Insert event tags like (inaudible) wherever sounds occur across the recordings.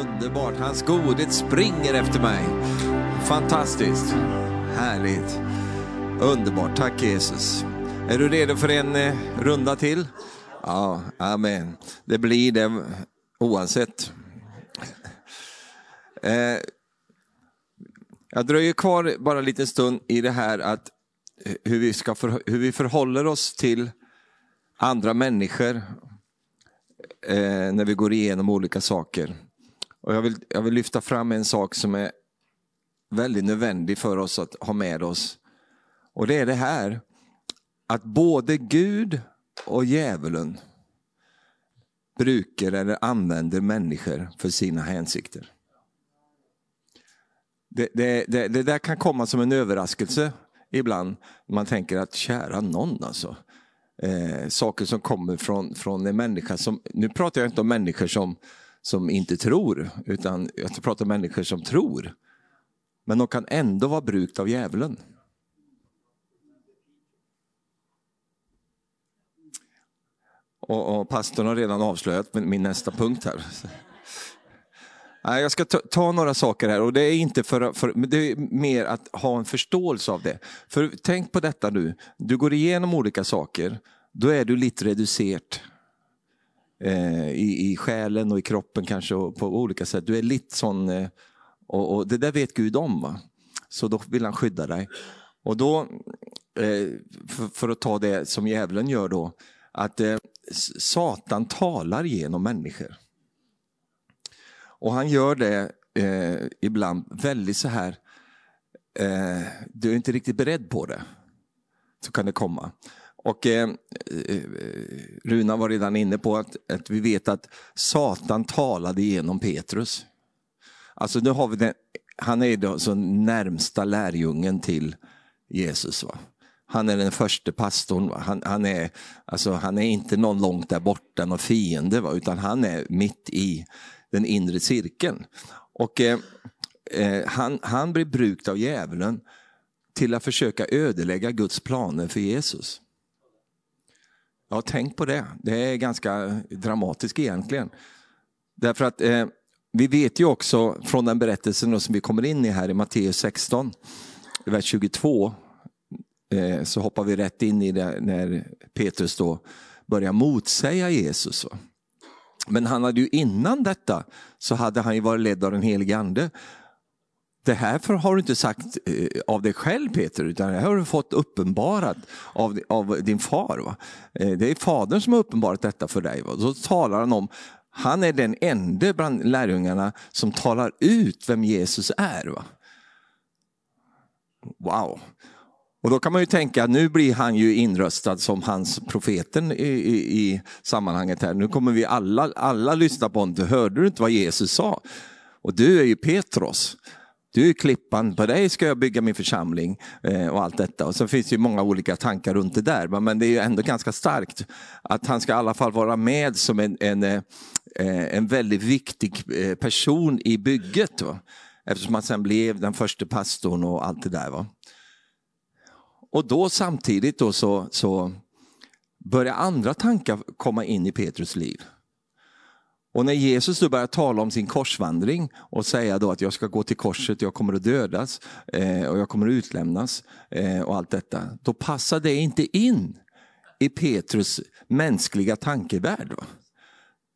Underbart, hans godhet springer efter mig. Fantastiskt, härligt, underbart. Tack Jesus. Är du redo för en eh, runda till? Ja, amen. Det blir det oavsett. Eh, jag dröjer kvar bara en liten stund i det här att eh, hur vi, ska för, hur vi förhåller oss till andra människor eh, när vi går igenom olika saker. Och jag, vill, jag vill lyfta fram en sak som är väldigt nödvändig för oss att ha med oss. Och det är det här att både Gud och djävulen brukar eller använder människor för sina hänsikter. Det, det, det, det, där kan komma som en överraskelse ibland. Man tänker att kära någon alltså. Eh, saker som kommer från, från en människa som, nu pratar jag inte om människor som, som inte tror, utan jag pratar om människor som tror. Men de kan ändå vara brukt av djävulen. Och, och pastorn har redan avslöjat min nästa punkt här. Jag ska ta, ta, några saker här och det är inte för, för det är mer att ha en förståelse av det. För tänk på detta nu, du går igenom olika saker, då är du lite reducerat. Eh, i, I själen och i kroppen kanske och på olika sätt. Du är lite sån, eh, och, och, det där vet Gud om. Va? Så då vill han skydda dig. Och då, eh, för, för, att ta det som djävulen gör då, att eh, Satan talar genom människor. Och han gör det eh, ibland väldigt så här, eh, du är inte riktigt beredd på det. Så kan det komma. Och eh, eh, Runa var redan inne på att, att, vi vet att Satan talade genom Petrus. Alltså nu har vi den, han är då så närmsta lärjungen till Jesus. Va? Han är den första pastorn. Han, han, är, alltså, han är inte någon långt där borta, någon fiende, va? utan han är mitt i den inre cirkeln. Och eh, eh, han, han blir brukt av djävulen till att försöka ödelägga Guds planer för Jesus. Ja, tänk på det. Det är ganska dramatiskt egentligen. Därför att eh, vi vet ju också från den berättelsen som vi kommer in i här i Matteus 16, vers 22, eh, så hoppar vi rätt in i det när Petrus då börjar motsäga Jesus. Men han hade ju innan detta så hade han ju varit ledd av den helige ande. Det här har du inte sagt eh, av dig själv Peter, utan det här har du fått uppenbarat av, av din far. Va? Eh, det är fadern som har uppenbarat detta för dig. Va? Så talar han om, han är den enda bland lärjungarna som talar ut vem Jesus är. Va? Wow, och då kan man ju tänka att nu blir han ju inröstad som hans profeten i, i, i sammanhanget här. Nu kommer vi alla, alla lyssna på honom. Hörde du inte vad Jesus sa? Och du är ju Petros. Du är klippan, på dig ska jag bygga min församling eh, och allt detta. Och så finns det många olika tankar runt det där. Men det är ju ändå ganska starkt att han ska i alla fall vara med som en, en, eh, en väldigt viktig eh, person i bygget. Va? Eftersom han sen blev den första pastorn och allt det där. Va? Och då samtidigt då så, så börjar andra tankar komma in i Petrus liv. Och när Jesus då börjar tala om sin korsvandring och säga då att jag ska gå till korset, jag kommer att dödas eh, och jag kommer att utlämnas eh, och allt detta. Då passar det inte in i Petrus mänskliga tankevärld. Då.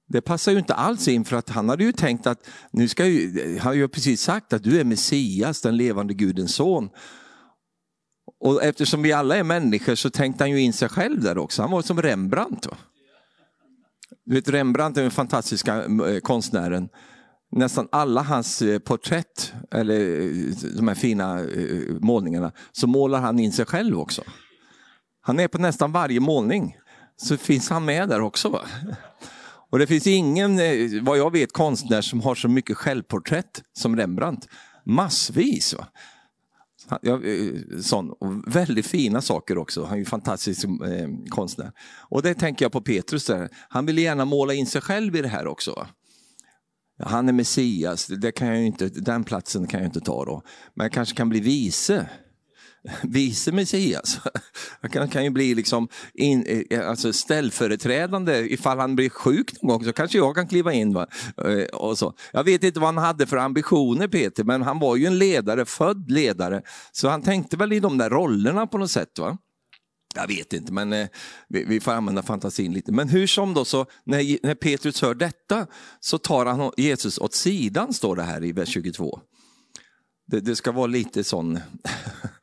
Det passar ju inte alls in för att han hade ju tänkt att, nu ska ju, han har ju precis sagt att du är Messias, den levande Gudens son. Och eftersom vi alla är människor så tänkte han ju in sig själv där också. Han var som Rembrandt. Då. Du vet, Rembrandt är den fantastiska eh, konstnären. Nästan alla hans eh, porträtt, eller eh, de här fina målningarna, så målar han in sig själv också. Han är på nästan varje målning, så finns han med där också. Va? Och det finns ingen, vad jag vet, konstnär som har så mycket självporträtt som Rembrandt. Massvis. Va? Ja, eh, sån. Och väldigt fina saker också. Han är ju fantastisk eh, konstnär. Och det tänker jag på Petrus där. Han vill gärna måla in sig själv i det här också. Han är Messias, det kan jag inte, den platsen kan jag inte ta då. Men jag kanske kan bli vice vice Messias. Han kan, kan ju bli liksom in, eh, alltså ställföreträdande ifall han blir sjuk någon gång så kanske jag kan kliva in. Va? Eh, och så. Jag vet inte vad han hade för ambitioner Peter, men han var ju en ledare, född ledare. Så han tänkte väl i de där rollerna på något sätt. Va? Jag vet inte, men eh, vi, vi, får använda fantasin lite. Men hur som då, så när, när Petrus hör detta så tar han Jesus åt sidan, står det här i vers 22. Det, det ska vara lite sån, (laughs)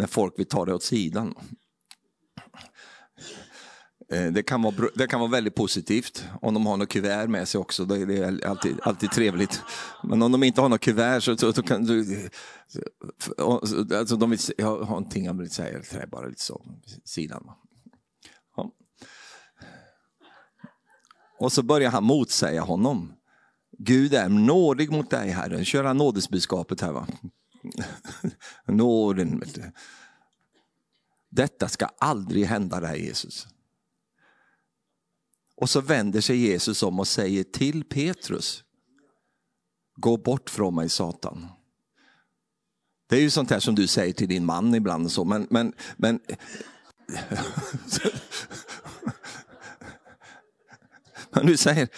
när folk vill ta det åt sidan. Eh, det kan, vara, det kan vara väldigt positivt om de har något kuvert med sig också. Det är alltid, alltid trevligt. Men om de inte har något kuvert så, så, så kan du... Alltså de vill, jag har någonting jag vill säga, det är bara lite så, sidan. Ja. Och så börjar han motsäga honom. Gud är nådig mot dig Herren. Kör han nådesbudskapet här va. (laughs) Nåden. Detta ska aldrig hända dig Jesus. Och så vänder sig Jesus om och säger till Petrus, gå bort från mig Satan. Det är ju sånt här som du säger till din man ibland, och så, men, men, men (laughs) Men du säger,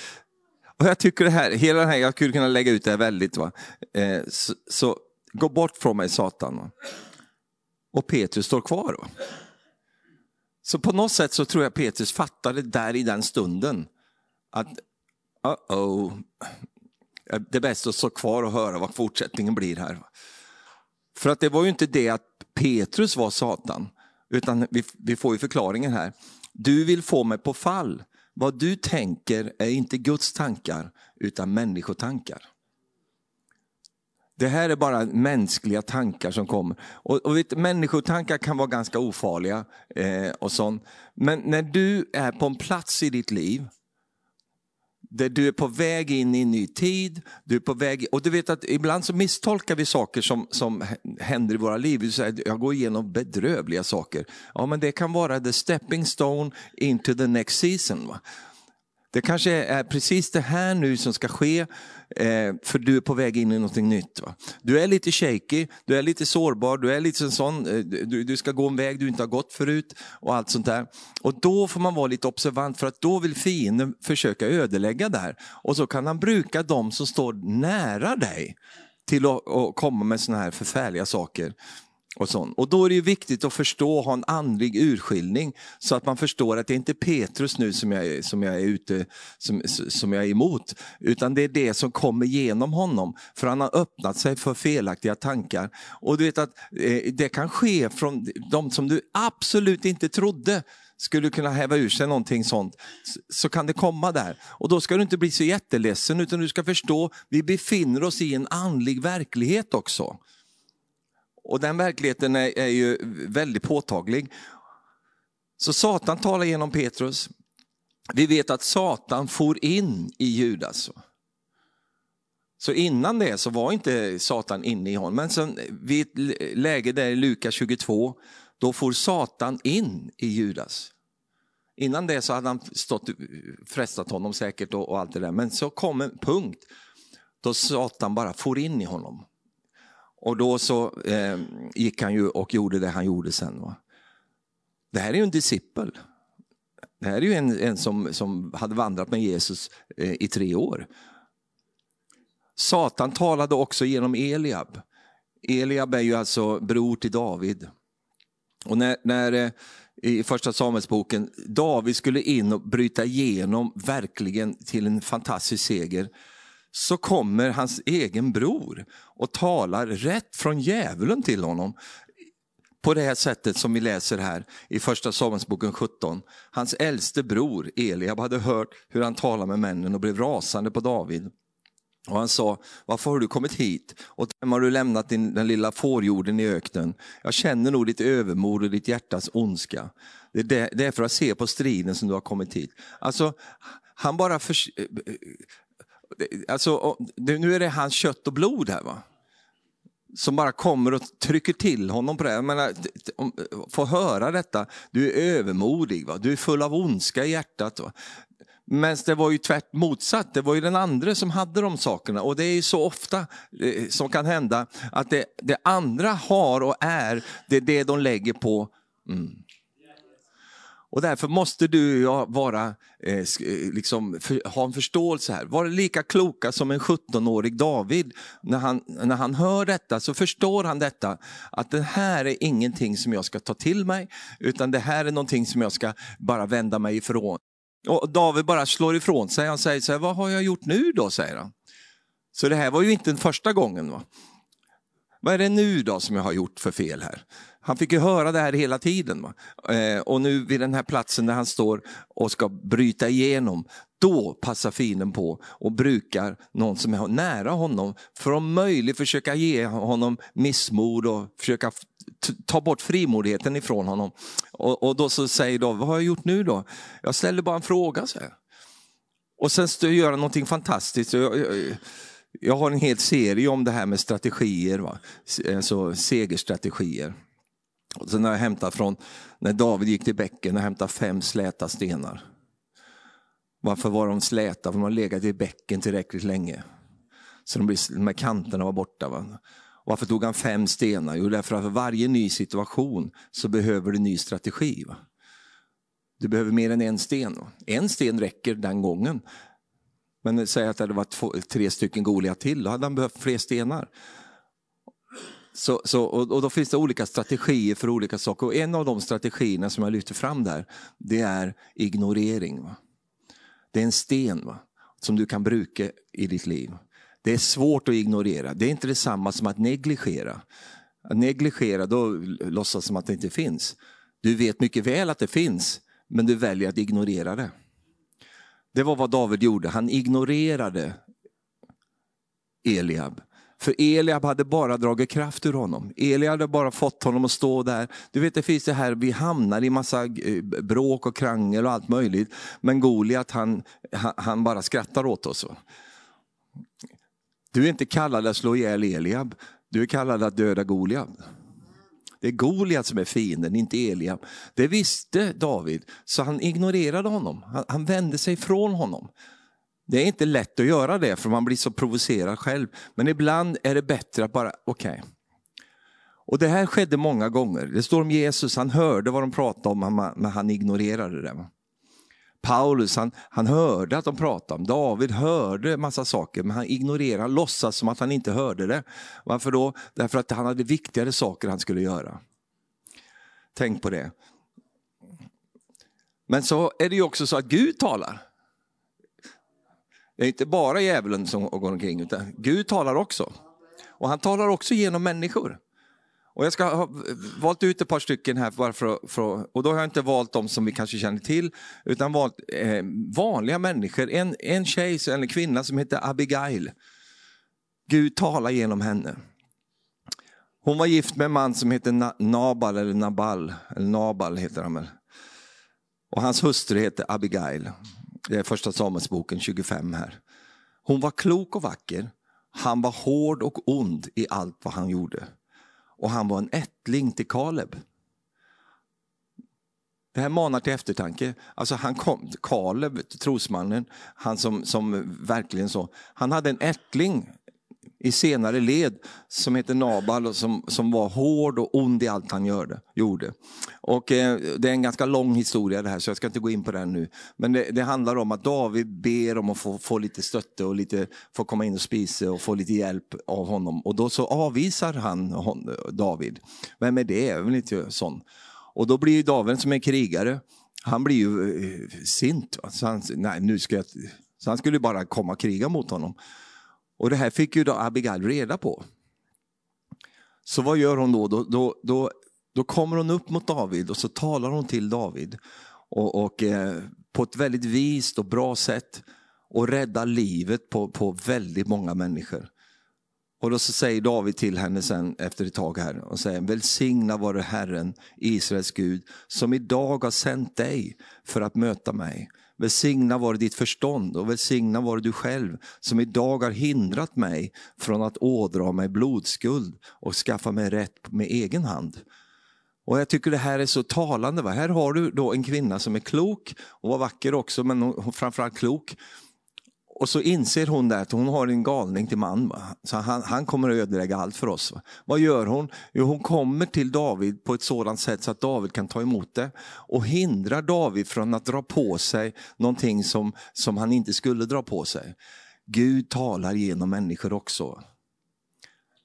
och jag tycker det här, hela den här, jag skulle kunna lägga ut det här väldigt. Va? Eh, så, så, gå bort från mig Satan. Och Petrus står kvar. Så på något sätt så tror jag Petrus fattade där i den stunden att uh oh, det är bäst att stå kvar och höra vad fortsättningen blir här. För att det var ju inte det att Petrus var Satan, utan vi, vi får ju förklaringen här. Du vill få mig på fall. Vad du tänker är inte Guds tankar, utan människotankar. Det här är bara mänskliga tankar som kommer. Och, och vet, människotankar kan vara ganska ofarliga. Eh, och sånt. Men när du är på en plats i ditt liv där du är på väg in i en ny tid, du är på väg, och du vet att ibland så misstolkar vi saker som, som händer i våra liv. Du säger, jag går igenom bedrövliga saker. Ja men det kan vara the stepping stone into the next season. Va? Det kanske är precis det här nu som ska ske, eh, för du är på väg in i någonting nytt. Va? Du är lite shaky, du är lite sårbar, du är lite sån, eh, du, du, ska gå en väg du inte har gått förut och allt sånt där. Och då får man vara lite observant för att då vill fienden försöka ödelägga det här. Och så kan han bruka de som står nära dig till att, att komma med såna här förfärliga saker. Och, sånt. och då är det viktigt att förstå och ha en andlig urskiljning så att man förstår att det är inte Petrus nu som jag, är, som jag är ute som, som jag är emot, utan det är det som kommer genom honom. För han har öppnat sig för felaktiga tankar. Och du vet att eh, det kan ske från de som du absolut inte trodde skulle kunna häva ur sig någonting sånt, så kan det komma där. Och då ska du inte bli så jätteledsen, utan du ska förstå, vi befinner oss i en andlig verklighet också. Och den verkligheten är, är ju väldigt påtaglig. Så Satan talar genom Petrus. Vi vet att Satan for in i Judas. Så innan det så var inte Satan inne i honom. Men sen vid ett läge där i Lukas 22, då får Satan in i Judas. Innan det så hade han stått, frestat honom säkert och, och allt det där. Men så kom en punkt då Satan bara for in i honom. Och då så eh, gick han ju och gjorde det han gjorde sen. Va? Det här är ju en discipel. Det här är ju en, en som, som hade vandrat med Jesus eh, i tre år. Satan talade också genom Eliab. Eliab är ju alltså bror till David. Och när, när eh, i första Samuelsboken, David skulle in och bryta igenom verkligen till en fantastisk seger så kommer hans egen bror och talar rätt från djävulen till honom. På det här sättet som vi läser här i första Samuelsboken 17. Hans äldste bror Eliab hade hört hur han talade med männen och blev rasande på David. Och han sa, varför har du kommit hit? Och vem har du lämnat din, den lilla fårjorden i öknen? Jag känner nog ditt övermod och ditt hjärtas ondska. Det är, det, det är för att se på striden som du har kommit hit. Alltså, han bara för, Alltså, nu är det hans kött och blod här va. Som bara kommer och trycker till honom på det. Jag menar, få höra detta, du är övermodig, va? du är full av ondska i hjärtat. Va? Men det var ju tvärt motsatt, det var ju den andra som hade de sakerna. Och det är ju så ofta eh, som kan hända att det, det andra har och är, det är det de lägger på mm. Och därför måste du och jag vara, eh, eh, liksom, för, ha en förståelse här. Var lika kloka som en 17-årig David. När han, när han hör detta så förstår han detta, att det här är ingenting som jag ska ta till mig, utan det här är någonting som jag ska bara vända mig ifrån. Och David bara slår ifrån sig, han säger så här, vad har jag gjort nu då? säger han. Så det här var ju inte den första gången. Va? Vad är det nu då som jag har gjort för fel här? Han fick ju höra det här hela tiden. Eh, och nu vid den här platsen där han står och ska bryta igenom, då passar fienden på och brukar någon som är nära honom för att möjligt försöka ge honom missmod och försöka ta bort frimodigheten ifrån honom. Och, och då så säger då, vad har jag gjort nu då? Jag ställer bara en fråga. Så här. Och sen gör han någonting fantastiskt. Jag, jag, jag, har en hel serie om det här med strategier, va? Alltså segerstrategier. Och sen har jag hämtat från när David gick till bäcken och hämtade fem släta stenar. Varför var de släta? För de har legat i bäcken tillräckligt länge. Så de, blir, de här kanterna var borta. Va? Varför tog han fem stenar? Jo, därför att för varje ny situation så behöver du ny strategi. Va? Du behöver mer än en sten. Va? En sten räcker den gången. Men säg att det hade varit två, tre stycken Goliat till, då hade han behövt fler stenar. Så, så, och, och, då finns det olika strategier för olika saker. Och en av de strategierna som jag lyfter fram där, det är ignorering. Va? Det är en sten va? som du kan bruka i ditt liv. Det är svårt att ignorera. Det är inte detsamma som att negligera. Att negligera, då låtsas som att det inte finns. Du vet mycket väl att det finns, men du väljer att ignorera det. Det var vad David gjorde. Han ignorerade Eliab. För Eliab hade bara dragit kraft ur honom. Eliab hade bara fått honom att stå där. Du vet det finns det här, vi hamnar i massa eh, bråk och krangel och allt möjligt. Men Goliat han, han bara skrattar åt oss. Du är inte kallad att slå ihjäl Eliab, du är kallad att döda Goliat. Det är Goliat som är fienden, inte Eliab. Det visste David, så han ignorerade honom. Han, han vände sig från honom. Det är inte lätt att göra det för man blir så provocerad själv. Men ibland är det bättre att bara, okej. Okay. Och det här skedde många gånger. Det står om Jesus, han hörde vad de pratade om men han ignorerade det. Paulus han, han hörde att de pratade om, David hörde massa saker men han ignorerade, han låtsas som att han inte hörde det. Varför då? Därför att han hade viktigare saker han skulle göra. Tänk på det. Men så är det ju också så att Gud talar. Det är inte bara djävulen som går omkring, utan Gud talar också. Och han talar också genom människor. Och jag ska ha valt ut ett par stycken här, bara för, för, och då har jag inte valt de som vi kanske känner till, utan valt eh, vanliga människor. En, en tjej, eller kvinna som heter Abigail. Gud talar genom henne. Hon var gift med en man som heter Nabal, eller Nabal, eller Nabal heter han väl. Och hans hustru heter Abigail. Det är första Samuelsboken 25 här. Hon var klok och vacker. Han var hård och ond i allt vad han gjorde. Och han var en ättling till Kaleb. Det här manar till eftertanke. Alltså han kom, Kaleb, trosmannen, han som, som verkligen så, han hade en ättling i senare led som heter Nabal och som, som var hård och ond i allt han gjorde. gjorde. Och, eh, det är en ganska lång historia det här så jag ska inte gå in på den nu. Men det, det handlar om att David ber om att få, få lite stötte och lite, få komma in och spisa och få lite hjälp av honom. Och då så avvisar han hon, David. Vem är det? Jag vill inte sån. Och då blir David som är krigare, han blir ju eh, sint. Så han, nej, nu ska jag, så han skulle bara komma och kriga mot honom. Och det här fick ju då Abigail reda på. Så vad gör hon då? Då, då, då, då kommer hon upp mot David och så talar hon till David. Och, och eh, på ett väldigt vist och bra sätt. Och räddar livet på, på väldigt många människor. Och då så säger David till henne sen efter ett tag här och säger välsigna vare Herren, Israels Gud, som idag har sänt dig för att möta mig. Välsigna var ditt förstånd och välsigna var du själv som idag har hindrat mig från att ådra mig blodskuld och skaffa mig rätt med egen hand. Och jag tycker det här är så talande. Va? Här har du då en kvinna som är klok och var vacker också, men framförallt klok. Och så inser hon där att hon har en galning till man. Va? Så han, han kommer att ödelägga allt för oss. Va? Vad gör hon? Jo, hon kommer till David på ett sådant sätt så att David kan ta emot det. Och hindrar David från att dra på sig någonting som, som han inte skulle dra på sig. Gud talar genom människor också.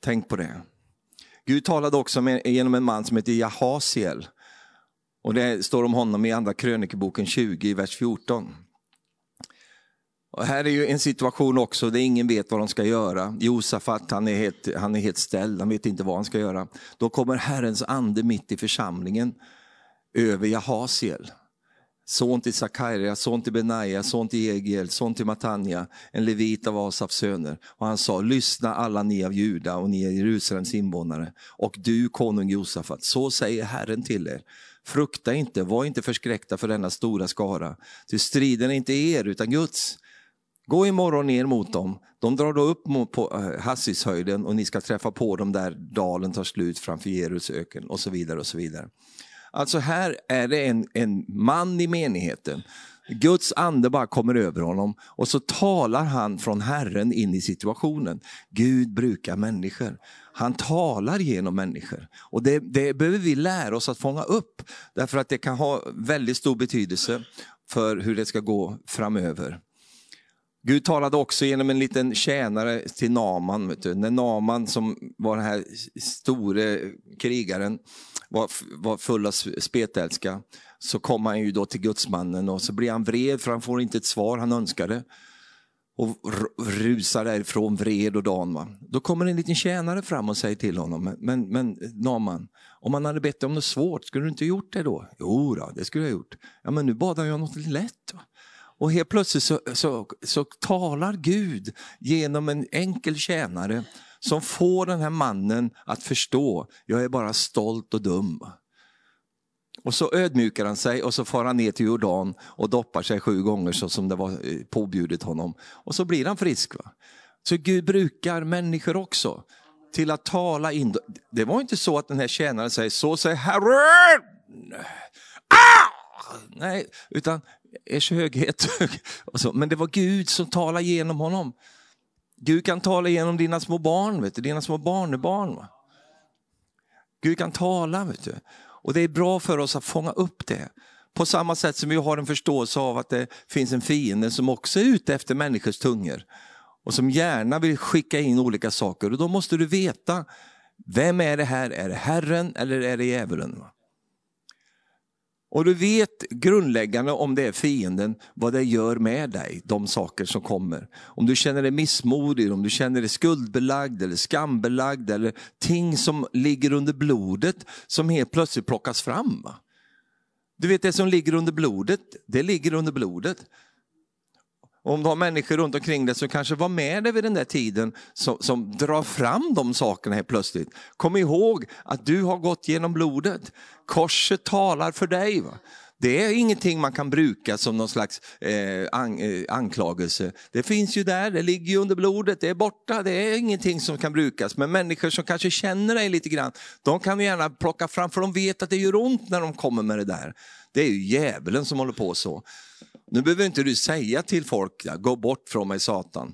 Tänk på det. Gud talade också med, genom en man som heter Jahasiel. Och det står om honom i andra krönikeboken 20, vers 14. Och här är ju en situation också där ingen vet vad de ska göra. Josafat han är, helt, han är helt ställd, han vet inte vad han ska göra. Då kommer Herrens ande mitt i församlingen över Jahasiel. Son till Sakaria, son till Benaja, son till Egiel, son till Matanja, en levit av Asafs söner. Och han sa, lyssna alla ni av Juda och ni är Jerusalems invånare och du konung Josafat, så säger Herren till er. Frukta inte, var inte förskräckta för denna stora skara, ty striden är inte er utan Guds. Gå imorgon ner mot dem. De drar då upp på eh, Hassishöjden och ni ska träffa på dem där dalen tar slut framför Jerusöken och så vidare. och så vidare. Alltså här är det en, en man i menigheten. Guds ande bara kommer över honom och så talar han från Herren in i situationen. Gud brukar människor. Han talar genom människor. Och det, det behöver vi lära oss att fånga upp. Därför att det kan ha väldigt stor betydelse för hur det ska gå framöver. Gud talade också genom en liten tjänare till Naman. Vet du. När Naman som var den här store krigaren var, var full av spetälska så kom han ju då till gudsmannen och så blir han vred för han får inte ett svar han önskade. Och rusar därifrån vred och dan. Va? Då kommer en liten tjänare fram och säger till honom, men, men Naman, om han hade bett dig om något svårt, skulle du inte gjort det då? Jo, då, det skulle jag gjort. Ja, men nu bad han ju om något lätt. Va? Och helt plötsligt så, så, så talar Gud genom en enkel tjänare som får den här mannen att förstå, jag är bara stolt och dum. Och så ödmjukar han sig och så far han ner till Jordan och doppar sig sju gånger så som det var eh, påbjudet honom. Och så blir han frisk. Va? Så Gud brukar människor också till att tala in. Det var inte så att den här tjänaren säger, så säger Herren. Ah! Nej, utan ers höghet. (laughs) Men det var Gud som talade genom honom. Gud kan tala genom dina små barn, vet du, dina små barnebarn. Va? Gud kan tala. Vet du. Och det är bra för oss att fånga upp det. På samma sätt som vi har en förståelse av att det finns en fiende som också är ute efter människors tungor. Och som gärna vill skicka in olika saker. Och då måste du veta, vem är det här? Är det Herren eller är det djävulen? Och du vet grundläggande om det är fienden, vad det gör med dig, de saker som kommer. Om du känner dig missmodig, om du känner dig skuldbelagd eller skambelagd eller ting som ligger under blodet som helt plötsligt plockas fram. Du vet det som ligger under blodet, det ligger under blodet. Om du har människor runt omkring dig som kanske var med dig vid den där tiden som, som drar fram de sakerna helt plötsligt. Kom ihåg att du har gått genom blodet. Korset talar för dig. Va? Det är ingenting man kan bruka som någon slags eh, an, eh, anklagelse. Det finns ju där, det ligger ju under blodet, det är borta, det är ingenting som kan brukas. Men människor som kanske känner dig lite grann, de kan vi gärna plocka fram för de vet att det gör ont när de kommer med det där. Det är ju djävulen som håller på så. Nu behöver inte du säga till folk, gå bort från mig Satan.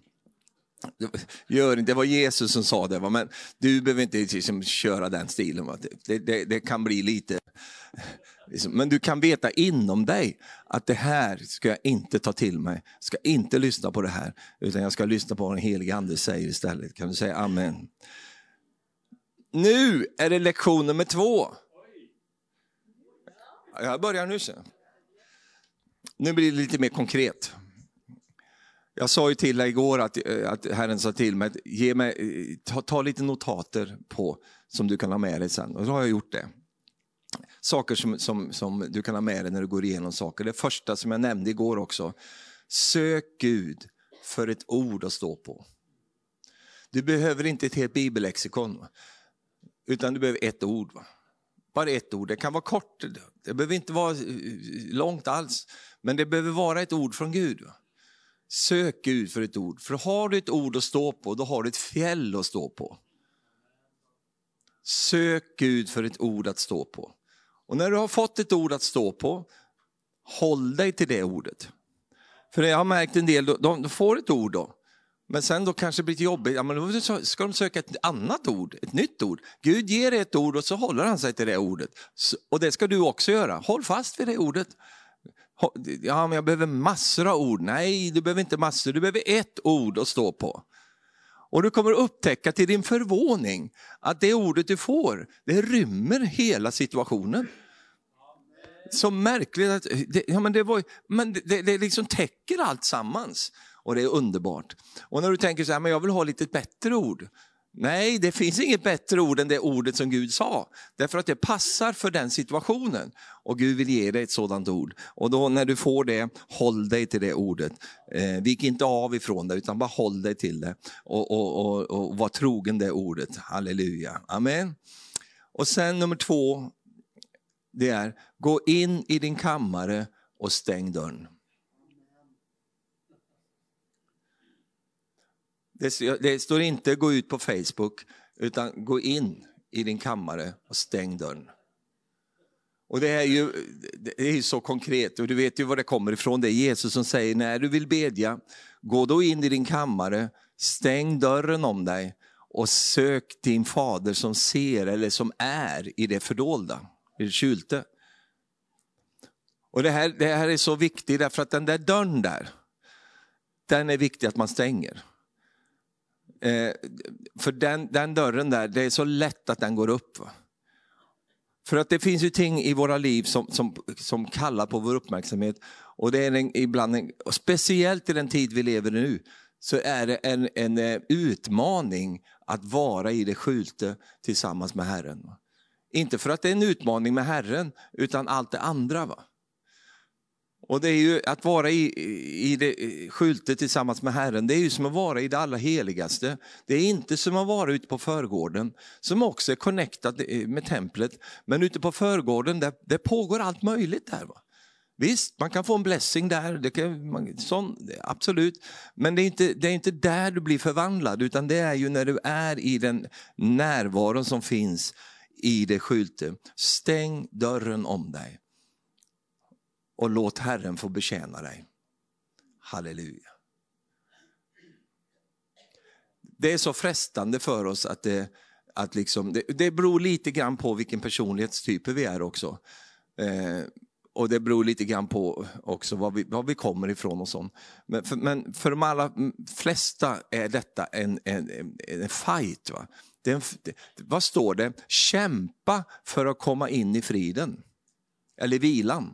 Gör inte, det var Jesus som sa det, men du behöver inte liksom köra den stilen. Det, det, det kan bli lite... Liksom, men du kan veta inom dig att det här ska jag inte ta till mig. Jag ska inte lyssna på det här, utan jag ska lyssna på vad den helige Ande säger istället. Kan du säga amen? Nu är det lektion nummer två. Jag börjar nu sen. Nu blir det lite mer konkret. Jag sa ju till dig igår att, eh, att Herren sa till mig, ge mig eh, ta, ta lite notater på som du kan ha med dig sen. Och då har jag gjort det. Saker som, som, som du kan ha med dig när du går igenom saker. Det första som jag nämnde igår också. Sök Gud för ett ord att stå på. Du behöver inte ett helt bibellexikon. Utan du behöver ett ord. Va? Bara ett ord. Det kan vara kort, det behöver inte vara eh, eh, långt alls. Men det behöver vara ett ord från Gud. Sök Gud för ett ord. För har du ett ord att stå på, då har du ett fjäll att stå på. Sök Gud för ett ord att stå på. Och när du har fått ett ord att stå på, håll dig till det ordet. För jag har märkt en del, de, får ett ord då, men sen då kanske det blir jobbigt, ja, men då ska de söka ett annat ord, ett nytt ord. Gud ger ett ord och så håller han sig till det ordet. Och det ska du också göra, håll fast vid det ordet. Ja, men jag behöver massor av ord. Nej, du behöver inte massor, du behöver ett ord att stå på. Och du kommer upptäcka till din förvåning att det ordet du får, det rymmer hela situationen. Så märkligt att det, ja, men det, var, men det, det liksom täcker allt sammans. Och det är underbart. Och när du tänker så här, men jag vill ha lite bättre ord. Nej, det finns inget bättre ord än det ordet som Gud sa. Därför att det passar för den situationen. Och Gud vill ge dig ett sådant ord. Och då när du får det, håll dig till det ordet. Eh, vik inte av ifrån det, utan bara håll dig till det. Och, och, och, och var trogen det ordet. Halleluja. Amen. Och sen nummer två, det är, gå in i din kammare och stäng dörren. Det, det står inte gå ut på Facebook, utan gå in i din kammare och stäng dörren. Och det är ju det är så konkret och du vet ju var det kommer ifrån. Det är Jesus som säger när du vill bedja, gå då in i din kammare, stäng dörren om dig och sök din fader som ser eller som är i det fördolda, i det kylte. Och det här, det här är så viktigt därför att den där dörren där, den är viktig att man stänger. Eh, för den, den dörren där, det är så lätt att den går upp. Va? För att det finns ju ting i våra liv som, som, som kallar på vår uppmärksamhet. Och det är en, ibland, en, speciellt i den tid vi lever i nu, så är det en, en eh, utmaning att vara i det skjulte tillsammans med Herren. Inte för att det är en utmaning med Herren, utan allt det andra. Va? Och det är ju att vara i, i det skyltet tillsammans med Herren, det är ju som att vara i det allra heligaste. Det är inte som att vara ute på förgården, som också är connectat eh, med templet. Men ute på förgården, där, det pågår allt möjligt där. Va? Visst, man kan få en blessing där, det kan, man, sån, absolut. Men det är, inte, det är inte där du blir förvandlad, utan det är ju när du är i den närvaron som finns i det skyltet. Stäng dörren om dig och låt Herren få betjäna dig. Halleluja. Det är så frestande för oss att det, att liksom, det, det beror lite grann på vilken personlighetstyp vi är också. Eh, och det beror lite grann på också var vi, var vi kommer ifrån och sånt. Men för, men för de allra flesta är detta en, en, en fight. Va? Det en, det, vad står det? Kämpa för att komma in i friden. Eller vilan.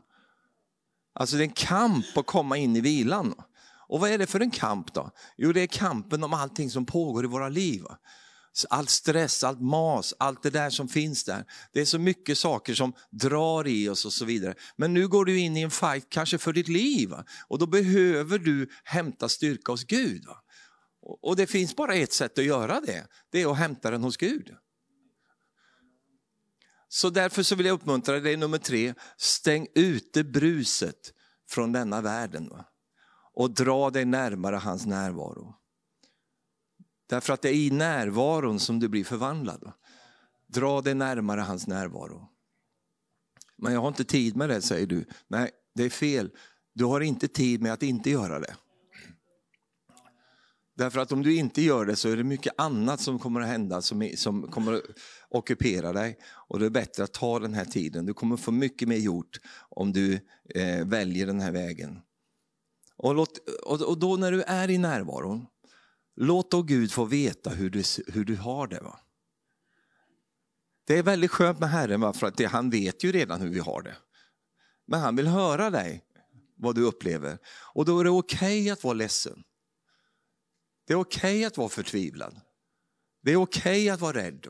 Alltså det är en kamp att komma in i vilan. Och vad är det för en kamp då? Jo, det är kampen om allting som pågår i våra liv. All stress, allt mas, allt det där som finns där. Det är så mycket saker som drar i oss och så vidare. Men nu går du in i en fight kanske för ditt liv och då behöver du hämta styrka hos Gud. Och det finns bara ett sätt att göra det, det är att hämta den hos Gud. Så därför så vill jag uppmuntra dig, nummer tre, stäng ute bruset från denna världen. Va? Och dra dig närmare hans närvaro. Därför att det är i närvaron som du blir förvandlad. Va? Dra dig närmare hans närvaro. Men jag har inte tid med det, säger du. Nej, det är fel. Du har inte tid med att inte göra det. Därför att om du inte gör det så är det mycket annat som kommer att hända som, som kommer att ockupera dig. Och det är bättre att ta den här tiden. Du kommer få mycket mer gjort om du eh, väljer den här vägen. Och, låt, och, och, då när du är i närvaron, låt då Gud få veta hur du, hur du har det. Va? Det är väldigt skönt med Herren, va? för att det, han vet ju redan hur vi har det. Men han vill höra dig, vad du upplever. Och då är det okej okay att vara ledsen. Det är okej okay att vara förtvivlad. Det är okej okay att vara rädd.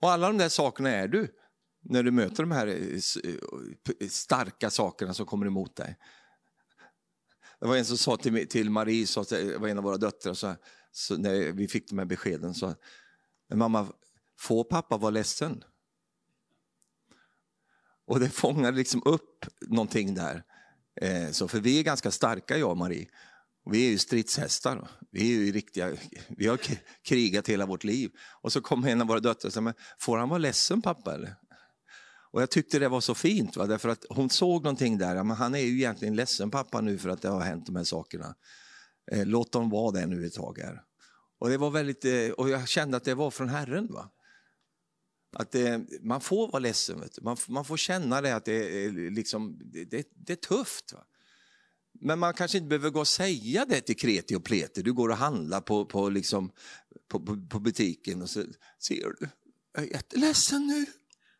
Och alla de där sakerna är du när du möter de här eh, eh, starka sakerna som kommer emot dig. Det var en som sa till, till Marie, så det var en av våra döttrar, så, så när vi fick de här beskeden, så mamma, får pappa vara ledsen? Och det fångade liksom upp någonting där. Eh, så för vi är ganska starka jag och Marie. Och Vi är ju stridshästar. Vi, är ju riktiga, vi har krigat hela vårt liv. Och så kom en av våra döttrar och sa, men får han vara ledsen pappa? Eller? Och jag tyckte det var så fint, va? därför att hon såg någonting där, men han är ju egentligen ledsen pappa nu för att det har hänt de här sakerna. Eh, låt dem vara det nu ett tag här. Och, det var väldigt, eh, och jag kände att det var från Herren. Va? Att det, man får vara ledsen, man, man, får känna det att det är, liksom, det, det, det är tufft. Va? Men man kanske inte behöver gå och säga det till kreti och pleti. Du går och handlar på, på, liksom, på, på, på butiken och så ser du, jag är jätteledsen nu.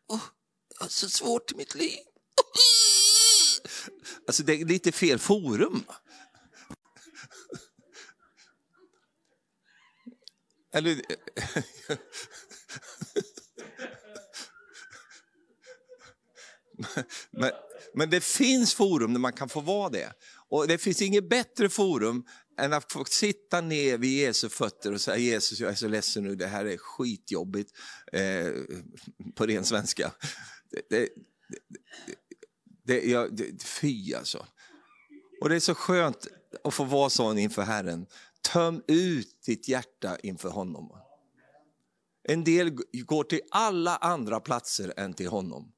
Oh, jag har så svårt i mitt liv. (laughs) Alltså det är lite fel forum. Eller... (laughs) men, men det finns forum där man kan få vara det. Och det finns inget bättre forum än att få sitta ner vid Jesu fötter och säga Jesus, jag är så ledsen nu, det här är skitjobbigt, eh, på ren svenska. Det, det, det, det, jag, det, fy alltså. Och det är så skönt att få vara sån inför Herren. Töm ut ditt hjärta inför honom. En del går till alla andra platser än till honom.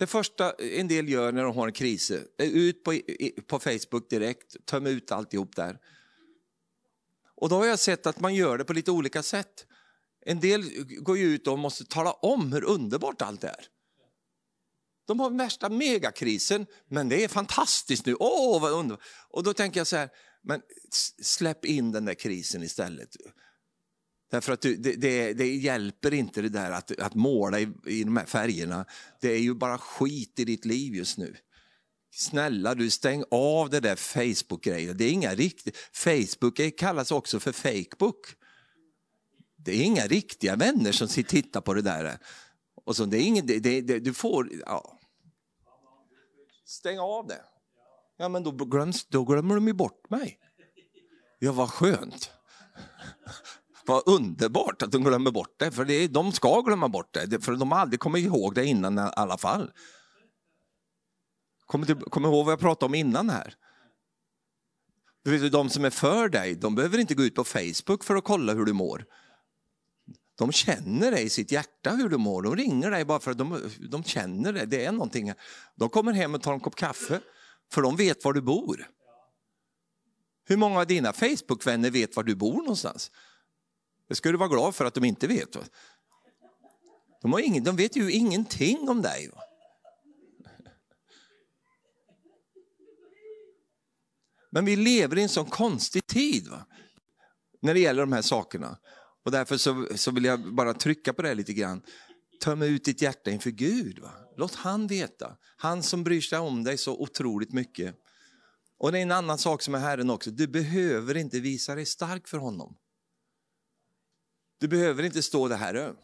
Det första en del gör när de har en kris är ut på, på Facebook direkt, töm ut alltihop där. Och då har jag sett att man gör det på lite olika sätt. En del går ju ut och måste tala om hur underbart allt är. De har värsta megakrisen, men det är fantastiskt nu. Åh, vad underbart. Och då tänker jag så här, men släpp in den där krisen istället. Därför att det, det, det, hjälper inte det där att, att måla i, i de här färgerna. Det är ju bara skit i ditt liv just nu. Snälla du, stäng av det där Facebook-grejen. Det är inga riktiga... Facebook kallas också för Fakebook. Det är inga riktiga vänner som tittar på det där. Och så, det är ingen, det, det, du får... Ja. Stäng av det. Ja, men då, glöms, då glömmer de ju bort mig. Ja, vad skönt. Vad underbart att de glömmer bort det, för det, de ska glömma bort det, för de har aldrig kommit ihåg det innan i alla fall. Kom, kom ihåg vad jag pratade om innan här. Du vet, de som är för dig, de behöver inte gå ut på Facebook för att kolla hur du mår. De känner dig i sitt hjärta hur du mår. De ringer dig bara för att de, de känner det. Det är någonting. De kommer hem och tar en kopp kaffe, för de vet var du bor. Hur många av dina Facebook-vänner vet var du bor någonstans? Det ska du vara glad för att de inte vet. De, har ingen, de vet ju ingenting om dig. Men vi lever i en sån konstig tid va? när det gäller de här sakerna. Och därför så, så vill jag bara trycka på det lite grann. Töm ut ditt hjärta inför Gud. Va? Låt han veta. Han som bryr sig om dig så otroligt mycket. Och det är en annan sak som är Herren också. Du behöver inte visa dig stark för honom. Du behöver inte stå där här.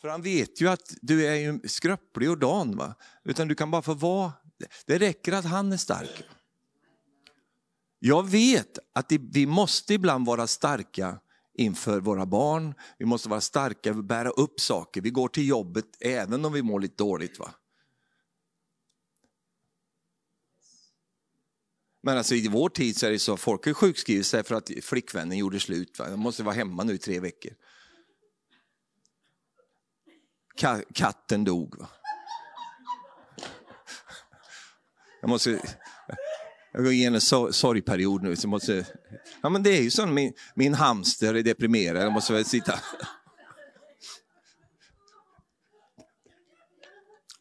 För han vet ju att du är ju skröplig och dan. Va? Utan du kan bara få vara, det räcker att han är stark. Jag vet att vi måste ibland vara starka inför våra barn. Vi måste vara starka, bära upp saker. Vi går till jobbet även om vi mår lite dåligt. Va? Men alltså i vår tid så är det så folk har sjukskrivit sig för att flickvännen gjorde slut. Va? De måste vara hemma nu i tre veckor. Ka katten dog. Va? Jag måste... Jag går igenom en sorgperiod nu. Så måste, ja, men det är ju så, min, min hamster är deprimerad. Jag måste väl sitta...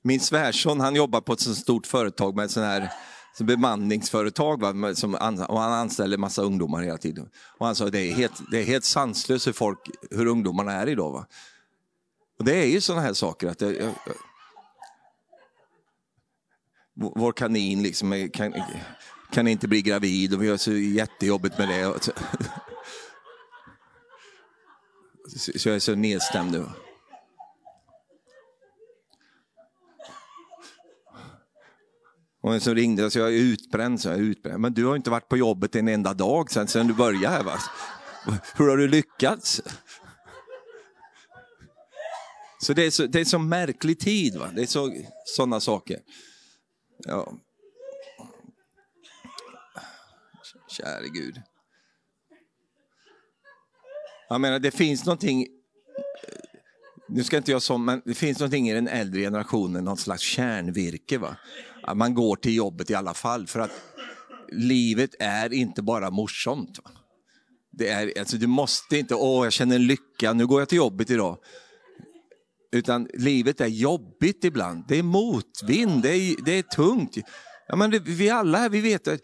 Min svärson han jobbar på ett så stort företag med sån här så bemanningsföretag va, som, och han anställer massa ungdomar hela tiden. Och han sa det är helt, det är helt sanslöst hur, folk, hur ungdomarna är idag. Va? Och det är ju sådana här saker att det, eh, vår kanin liksom kan, kan inte bli gravid och vi har så jättejobbigt med det. (laughs) Så jag är så nedstämd nu. Och en som ringde och sa, jag är utbränd, så jag är utbränd. Men du har inte varit på jobbet en enda dag sedan, sedan du började här. Va? Hur har du lyckats? Så det är så, det är så märklig tid, va? det är så, sådana saker. Ja. Käre Gud. Jag menar, det finns någonting nu ska inte jag som, men det finns någonting i den äldre generationen, någon slags kärnvirke. Va? Att man går till jobbet i alla fall för att livet är inte bara morsomt. Va? Det är, alltså, du måste inte, åh jag känner en lycka, nu går jag till jobbet idag. Utan livet är jobbigt ibland, det är motvind, det är, det är tungt. Ja, men det, vi alla här, vi vet att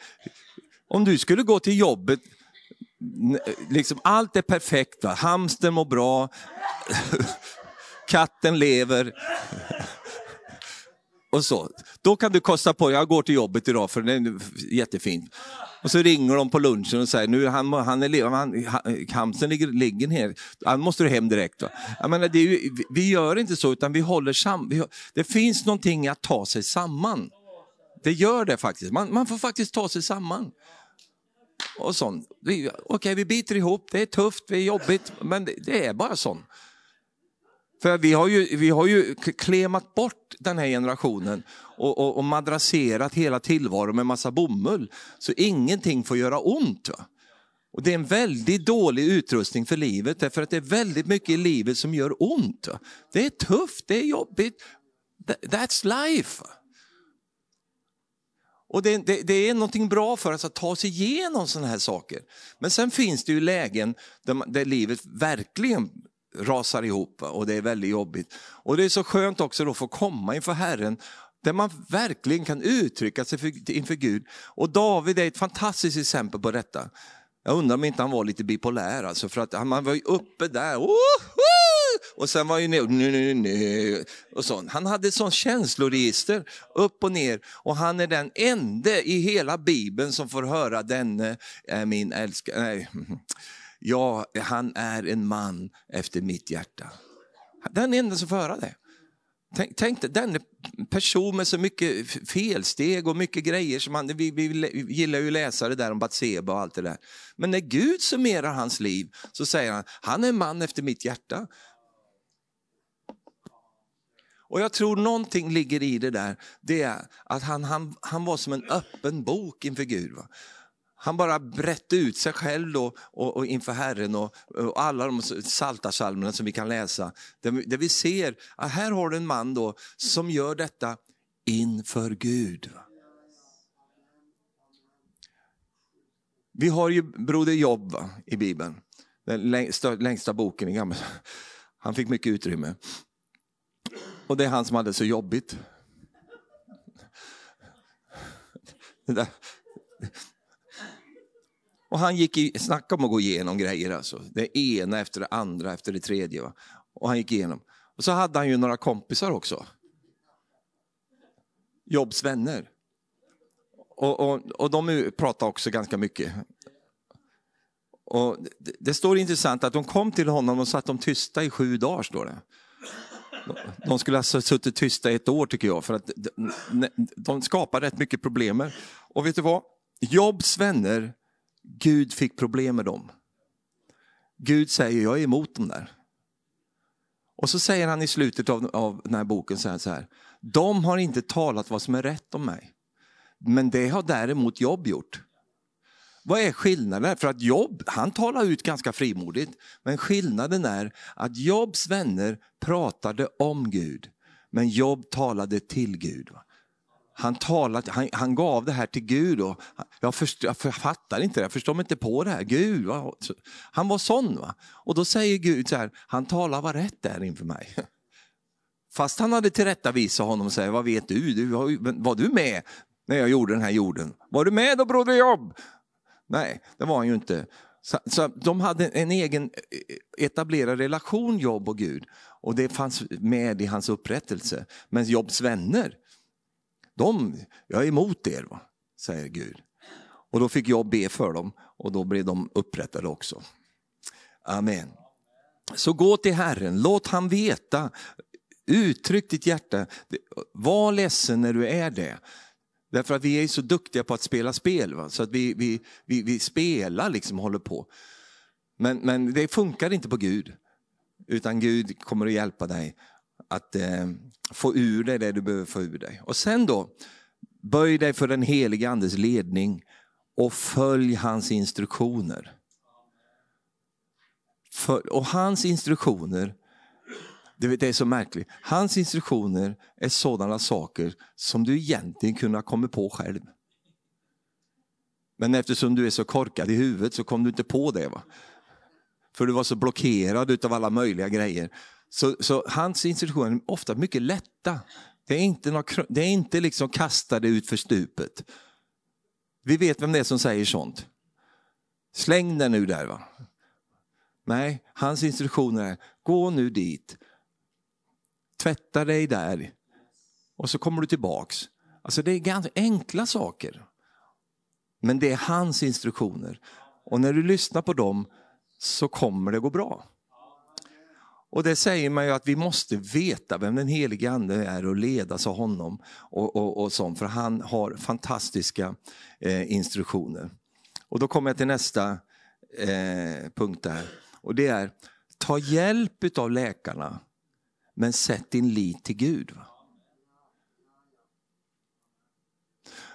om du skulle gå till jobbet, liksom allt är perfekt, va? hamsten mår bra, katten lever. Och så. Då kan du kosta på jag går till jobbet idag för det är jättefint. Och så ringer de på lunchen och säger, nu han, han är han, hamsen ligger, ligger ner, han måste du hem direkt. Va? Jag menar, det är ju, vi gör inte så, utan vi håller samman. Det finns någonting att ta sig samman. Det gör det faktiskt, man, man får faktiskt ta sig samman. Och sånt. Okej, okay, vi biter ihop, det är tufft, det är jobbigt, men det, det är bara sånt. För vi har ju, vi har ju klemat bort den här generationen och, och, och madrasserat hela tillvaron med massa bomull. Så ingenting får göra ont. Va? Och Det är en väldigt dålig utrustning för livet, därför att det är väldigt mycket i livet som gör ont. Va? Det är tufft, det är jobbigt. That's life. Och det, det, det, är någonting bra för oss att ta sig igenom sådana här saker. Men sen finns det ju lägen där, man, där livet verkligen rasar ihop och det är väldigt jobbigt. Och det är så skönt också att få komma inför Herren där man verkligen kan uttrycka sig för, inför Gud. Och David är ett fantastiskt exempel på detta. Jag undrar om inte han var lite bipolär, alltså, för att han var ju uppe där, oh, oh, och sen var ju ner, nu, nu, nu, och sånt. Han hade sån känsloregister, upp och ner, och han är den enda i hela Bibeln som får höra denne är min älskade... Ja, han är en man efter mitt hjärta. Den enda som får höra det. Tänk, tänk dig, den person med så mycket felsteg och mycket grejer. Som han, vi, vi gillar ju att läsa det där om Batseba och allt det där. Men när Gud summerar hans liv så säger han, han är en man efter mitt hjärta. Och jag tror någonting ligger i det där, det är att han, han, han var som en öppen bok inför Gud. Va? Han bara brätte ut sig själv då, och, och inför Herren och, och alla de saltarsalmerna som vi kan läsa. Där, där vi ser att här har du en man då som gör detta inför Gud. Vi har ju Broder Jobb va, i Bibeln, den längsta, längsta boken i gamla. (laughs) Han fick mycket utrymme. Och det är han som hade så jobbigt. (laughs) Det där, och han gick i, snacka om att gå igenom grejer alltså. Det ena efter det andra efter det tredje. Va? Och han gick igenom. Och så hade han ju några kompisar också. Jobs vänner. Och, och, och de pratade också ganska mycket. Och det, det står intressant att de kom till honom och satt de tysta i sju dagar. Står det. De skulle alltså ha suttit tysta i ett år tycker jag, för att de, de skapar rätt mycket problem. Och vet du vad? Jobs vänner Gud fick problem med dem. Gud säger, jag är emot dem där. Och så säger han i slutet av, av den här boken så här, så här, de har inte talat vad som är rätt om mig. Men det har däremot Jobb gjort. Vad är skillnaden? För att Jobb, han talar ut ganska frimodigt. Men skillnaden är att Jobs vänner pratade om Gud. Men Jobb talade till Gud. Han, talade, han, han gav det här till Gud. Och jag, först, jag fattar inte det, jag förstår mig inte på det här. Gud, va? Han var sån. Va? Och då säger Gud så här, han talar vad rätt är inför mig. (laughs) Fast han hade tillrättavisat honom och säger, vad vet du? du var, var du med när jag gjorde den här jorden? Var du med då broder Jobb? Nej, det var han ju inte. Så, så, de hade en egen eh, etablerad relation, Jobb och Gud. Och det fanns med i hans upprättelse. Men Jobs vänner, de, jag är emot er, va? säger Gud. Och då fick jag be för dem och då blev de upprättade också. Amen. Så gå till Herren, låt han veta, uttryck ditt hjärta, var ledsen när du är det. Därför att vi är så duktiga på att spela spel, va? så att vi, vi, vi, vi spelar liksom håller på. Men, men det funkar inte på Gud, utan Gud kommer att hjälpa dig att eh, få ur dig det du behöver få ur dig. Och sen då, böj dig för den helige andes ledning och följ hans instruktioner. För, och hans instruktioner, Det, är så märkligt. Hans instruktioner är sådana saker som du egentligen kunde ha kommit på själv. Men eftersom du är så korkad i huvudet så kom du inte på det. va? För du var så blockerad av alla möjliga grejer. Så, så hans instruktioner är ofta mycket lätta. Det är inte, något, det är inte liksom kastade ut för stupet. Vi vet vem det är som säger sånt. Släng den nu där. va. Nej, hans instruktioner är, gå nu dit, tvätta dig där och så kommer du tillbaks. Alltså det är ganska enkla saker. Men det är hans instruktioner. Och när du lyssnar på dem så kommer det gå bra. Och det säger man ju att vi måste veta vem den helige ande är och ledas av honom. Och, och, och sånt, för han har fantastiska eh, instruktioner. Och då kommer jag till nästa eh, punkt där. Och det är, ta hjälp av läkarna, men sätt din lit till Gud.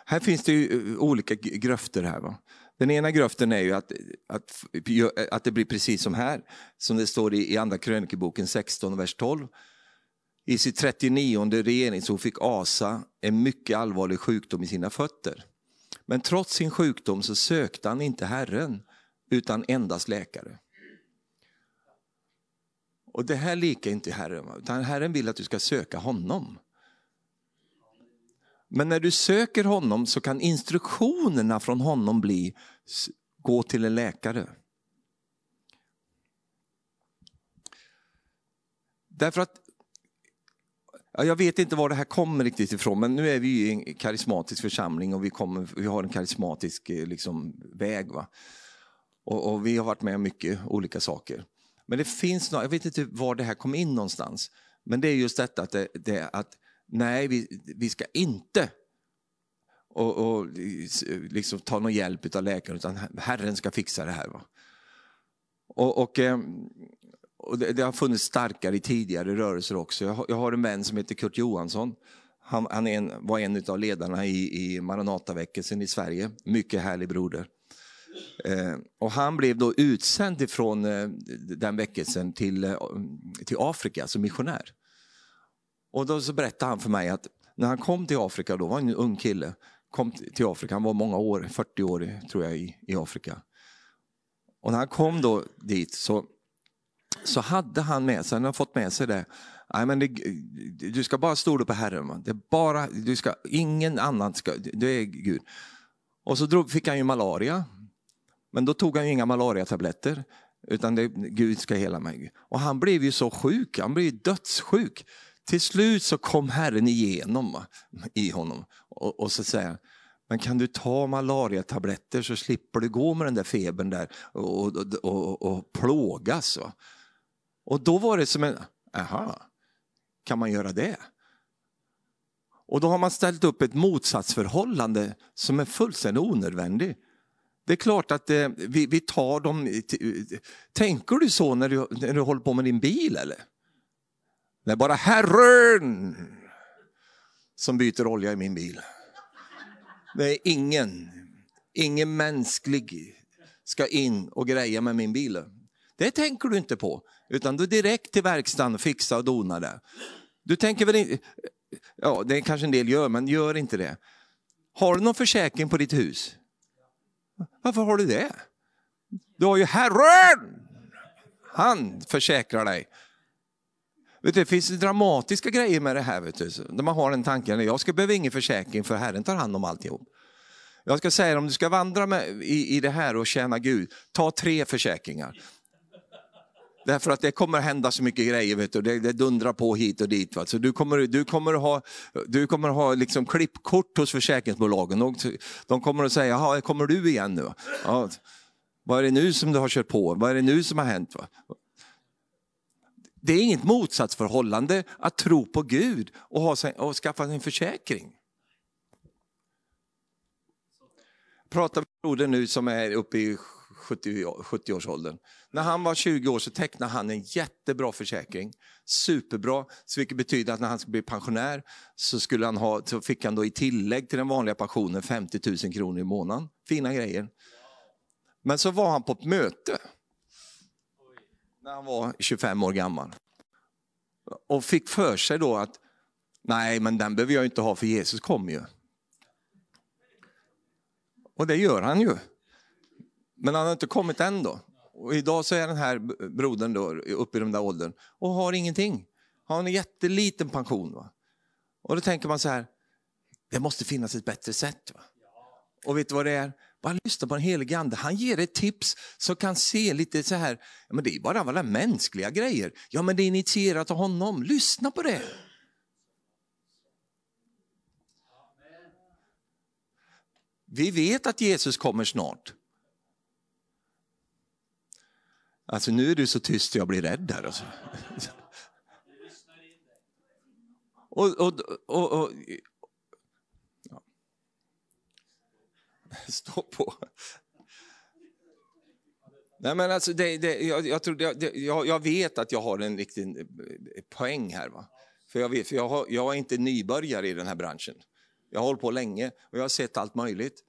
Här finns det ju eh, olika gröfter här. Va? Den ena gröften är ju att, att, att det blir precis som här, som det står i, i andra krönikeboken 16, vers 12. I sitt 39 regeringsår fick Asa en mycket allvarlig sjukdom i sina fötter. Men trots sin sjukdom så sökte han inte Herren, utan endast läkare. Och det här likar inte Herren, utan Herren vill att du ska söka honom. Men när du söker honom så kan instruktionerna från honom bli gå till en läkare. Därför att, jag vet inte var det här kommer riktigt ifrån, men nu är vi i en karismatisk församling och vi, kommer, vi har en karismatisk eh, liksom, väg. Va? Och, och, vi har varit med om mycket olika saker. Men det finns, jag vet inte var det här kom in någonstans, men det är just detta att, det, det, att nej, vi, vi ska inte och, och liksom ta någon hjälp av läkaren, utan Herren ska fixa det här. Va? Och, och, ehm, och det, det, har funnits starkare i tidigare rörelser också. Jag har, jag har en vän som heter Kurt Johansson. Han, han en, var en av ledarna i, i Maranataväckelsen i Sverige. Mycket härlig broder. Eh, och han blev då utsänd ifrån eh, den väckelsen till, eh, till Afrika som missionär. Och då så berättade han för mig att när han kom till Afrika, då var han en ung kille, kom till Afrika, han var många år, 40 år tror jag i, i Afrika. Och när han kom då dit så, så hade han med sig, han har fått med sig det, Nej, men det, du ska bara stå på Herren. Det är bara, du ska, ingen annan ska, du är Gud. Och så drog, fick han ju malaria. Men då tog han ju inga malariatabletter. Utan det, Gud ska hela mig. Och han blev ju så sjuk, han blev dödssjuk. Till slut så kom Herren igenom i honom och, och så säger men kan du ta malariatabletter så slipper du gå med den där febern där och, och, och, och plågas. Va? Och då var det som en, aha, kan man göra det? Och då har man ställt upp ett motsatsförhållande som är fullständigt onödvändigt. Det är klart att eh, vi, vi tar dem... Eh, tänker du så när du, när du håller på med din bil eller? Det är bara Herren som byter olja i min bil. Det är ingen, ingen mänsklig ska in och greja med min bil. Det tänker du inte på, utan du direkt till verkstaden och fixa och dona det. Du tänker väl inte, ja det kanske en del gör, men gör inte det. Har du någon försäkring på ditt hus? Varför har du det? Du har ju Herren! Han försäkrar dig. Vet du, det finns dramatiska grejer med det här. Vet du, när man har den tanken, jag ska behöva ingen försäkring för Herren tar hand om alltihop. Jag ska säga om du ska vandra med, i, i det här och tjäna Gud, ta tre försäkringar. Därför att det kommer hända så mycket grejer, vet du. Det, det dundrar på hit och dit. Va? Så du kommer, du kommer ha, du kommer ha liksom klippkort hos försäkringsbolagen. De, de kommer att säga, jaha, kommer du igen nu? Ja. Vad är det nu som du har kört på? Vad är det nu som har hänt? Va? Det är inget motsatsförhållande att tro på Gud och, ha sig, och skaffa en försäkring. Jag pratar med broder nu som är uppe i 70-årsåldern. 70 När han var 20 år så tecknade han en jättebra försäkring. Superbra, så vilket betyder att när han skulle bli pensionär så, skulle han ha, så fick han då i tillägg till den vanliga pensionen 50 000 kronor i månaden. Fina grejer. Men så var han på ett möte när han var 25 år gammal. och fick för sig då att nej, men den behöver jag inte ha för Jesus kommer ju. Och det gör han ju. Men han har inte kommit än då. Och idag så är den här brodern då uppe i den där åldern och har ingenting. Har en jätteliten pension. Va? Och då tänker man så här, det måste finnas ett bättre sätt. Va? Och vet du vad det är? Bara lyssna på den helige ande. Han ger ett tips som kan se lite så här, men det är bara alla mänskliga grejer. Ja men det är initierat av honom, lyssna på det. Vi vet att Jesus kommer snart. Alltså nu är du så tyst jag blir rädd här. Alltså. Och, och, och, och ja. (laughs) Stå på. Nej, men alltså det, det, jag, jag, tror det, jag, jag, vet att jag har en riktig eh, poäng här. Va? För, jag, vet, för jag, har, jag är inte nybörjare i den här branschen. Jag har hållit på länge och jag har sett allt möjligt.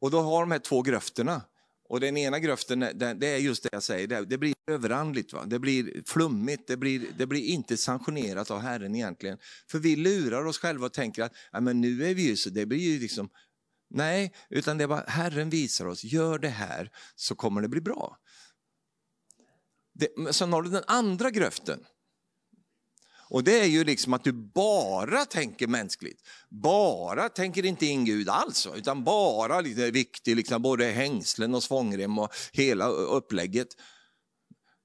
Och då har de här två gröfterna. Och den ena gröften, det är just det jag säger, det blir överandligt, va? det blir flummigt, det blir, det blir inte sanktionerat av Herren egentligen. För vi lurar oss själva och tänker att ja, men nu är vi ju så, det blir ju liksom... Nej, utan det är bara Herren visar oss, gör det här så kommer det bli bra. Det, sen har du den andra gröften. Och det är ju liksom att du bara tänker mänskligt. Bara tänker inte in Gud alls, utan bara lite viktig, liksom både hängslen och svångrem och hela upplägget.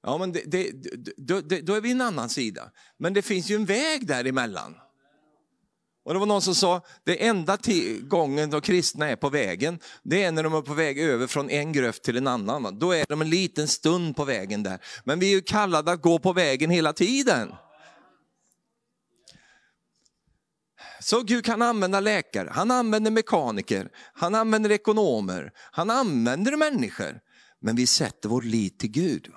Ja, men det, det, då, då är vi en annan sida. Men det finns ju en väg däremellan. Och det var någon som sa, det enda gången de kristna är på vägen, det är när de är på väg över från en gröft till en annan. Då är de en liten stund på vägen där. Men vi är ju kallade att gå på vägen hela tiden. Så Gud kan använda läkare, han använder mekaniker, han använder ekonomer, han använder människor. Men vi sätter vår lit till Gud.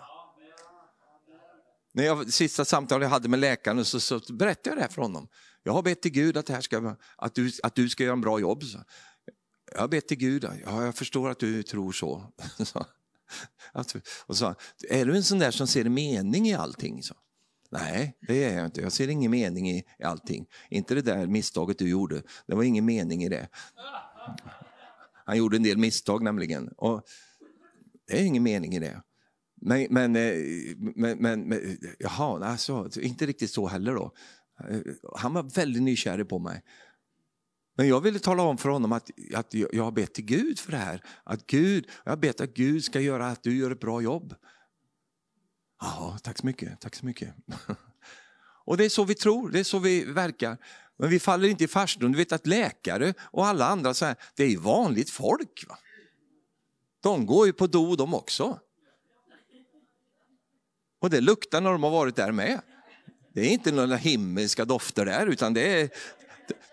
När jag, sista samtalet jag hade med läkaren så, så berättade jag det här för honom. Jag har bett till Gud att, det här ska, att, du, att du ska göra en bra jobb. Jag har bett till Gud, ja, jag förstår att du tror så. (laughs) och så, är du en sån där som ser mening i allting? Så. Nej, det är jag inte. Jag ser ingen mening i allting. Inte det där misstaget du gjorde. Det var ingen mening i det. Han gjorde en del misstag nämligen. Och det är ingen mening i det. Men, men, eh, men, men, men jaha, alltså, inte riktigt så heller då. Eh, han var väldigt nykär på mig. Men jag ville tala om för honom att, att jag har bett till Gud för det här. Att Gud, jag har bett att Gud ska göra att du gör ett bra jobb. Jaha, tack så mycket, tack så mycket. (laughs) Och det är så vi tror, det är så vi verkar. Men vi faller inte i farstun. Du vet att läkare och alla andra, så här, det är ju vanligt folk. Va? De går ju på do de också. Och det luktar när de har varit där med. Det är inte några himmelska dofter där, utan det är,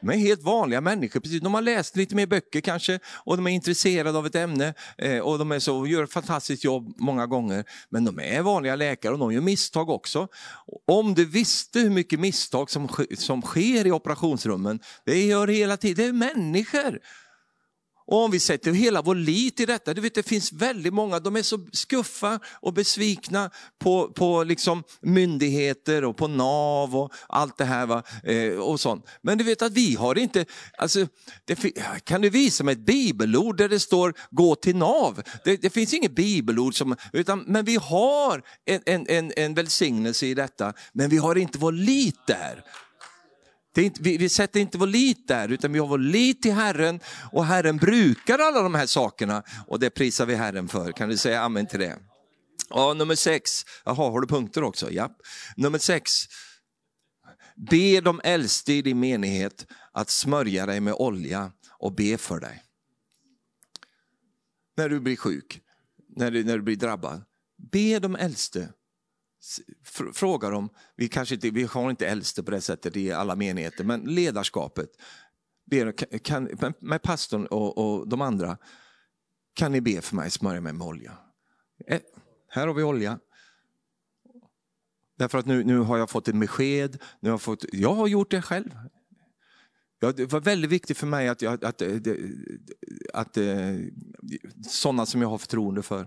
de är helt vanliga människor, precis. de har läst lite mer böcker kanske och de är intresserade av ett ämne eh, och de är så, gör ett fantastiskt jobb många gånger. Men de är vanliga läkare och de gör misstag också. Om du visste hur mycket misstag som, som sker i operationsrummen, det gör hela tiden, det är människor. Och om vi sätter hela vår lit i detta, du vet det finns väldigt många, de är så skuffa och besvikna på, på liksom myndigheter och på NAV och allt det här. Va? Eh, och sånt. Men du vet att vi har inte, alltså, det, kan du visa mig ett bibelord där det står gå till NAV? Det, det finns inget bibelord, som, utan, men vi har en, en, en, en välsignelse i detta, men vi har inte vår lit där. Inte, vi, vi, sätter inte vår lit där, utan vi har vår lit till Herren och Herren brukar alla de här sakerna och det prisar vi Herren för. Kan du säga amen till det? Ja, nummer sex, jaha, har du punkter också? Ja. Nummer sex, be de äldste i din menighet att smörja dig med olja och be för dig. När du blir sjuk, när du, när du blir drabbad, be de äldste fråga dem, vi, kanske inte, vi har inte äldste på det sättet i alla menigheter, men ledarskapet. Ber, kan, med pastorn och, och, de andra, kan ni be för mig, smörja mig med olja? Eh, här har vi olja. Därför att nu, nu har jag fått ett besked, nu har jag, fått, jag har gjort det själv. Ja, det var väldigt viktigt för mig att, att, eh, att, att, att sådana som jag har förtroende för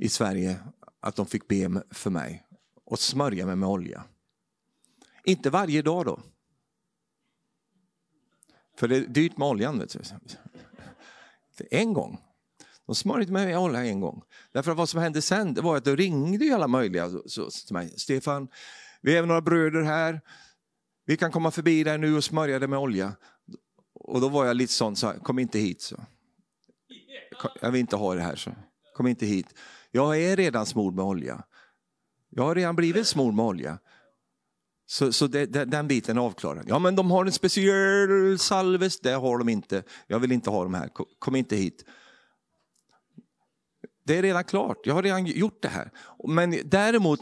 i Sverige, att de fick be för mig och smörja mig med olja. Inte varje dag då. För det är dyrt med oljan. Vet du. En gång. De smörjde mig med olja en gång. Därför att vad som hände sen det var att de ringde alla möjliga så, till mig. Stefan, vi är några bröder här. Vi kan komma förbi dig nu och smörja dig med olja. Och då var jag lite sån, så kom inte hit. Så. Jag vill inte ha det här. Så. Kom inte hit. Jag är redan smord med olja. Jag har redan blivit smord med olja. Så, så det, det, den biten är avklarad. Ja men de har en speciell salves, det har de inte. Jag vill inte ha dem här, kom inte hit. Det är redan klart, jag har redan gjort det här. Men däremot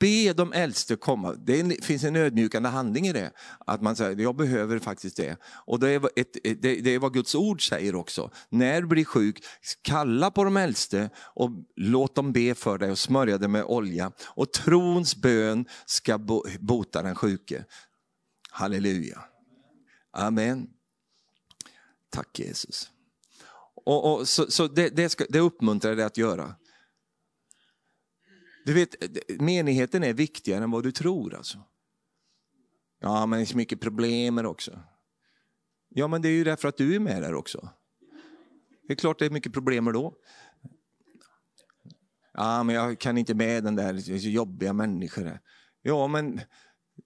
be de äldste komma. Det finns en ödmjukande handling i det. Att man säger, jag behöver faktiskt det. Och det är, ett, det, det är vad Guds ord säger också. När du blir sjuk, kalla på de äldste och låt dem be för dig och smörja dig med olja. Och trons bön ska bota den sjuke. Halleluja. Amen. Tack Jesus. Och, och så, så det, det, ska, det uppmuntrar dig att göra. Du vet, eh, menigheten är viktigare än vad du tror. Alltså. Ja, men det är så mycket problem också. Ja, men det är ju därför att du är med där också. Det är klart det är mycket problem då. Ja, men jag kan inte med den där, det är så jobbiga människor. Ja, men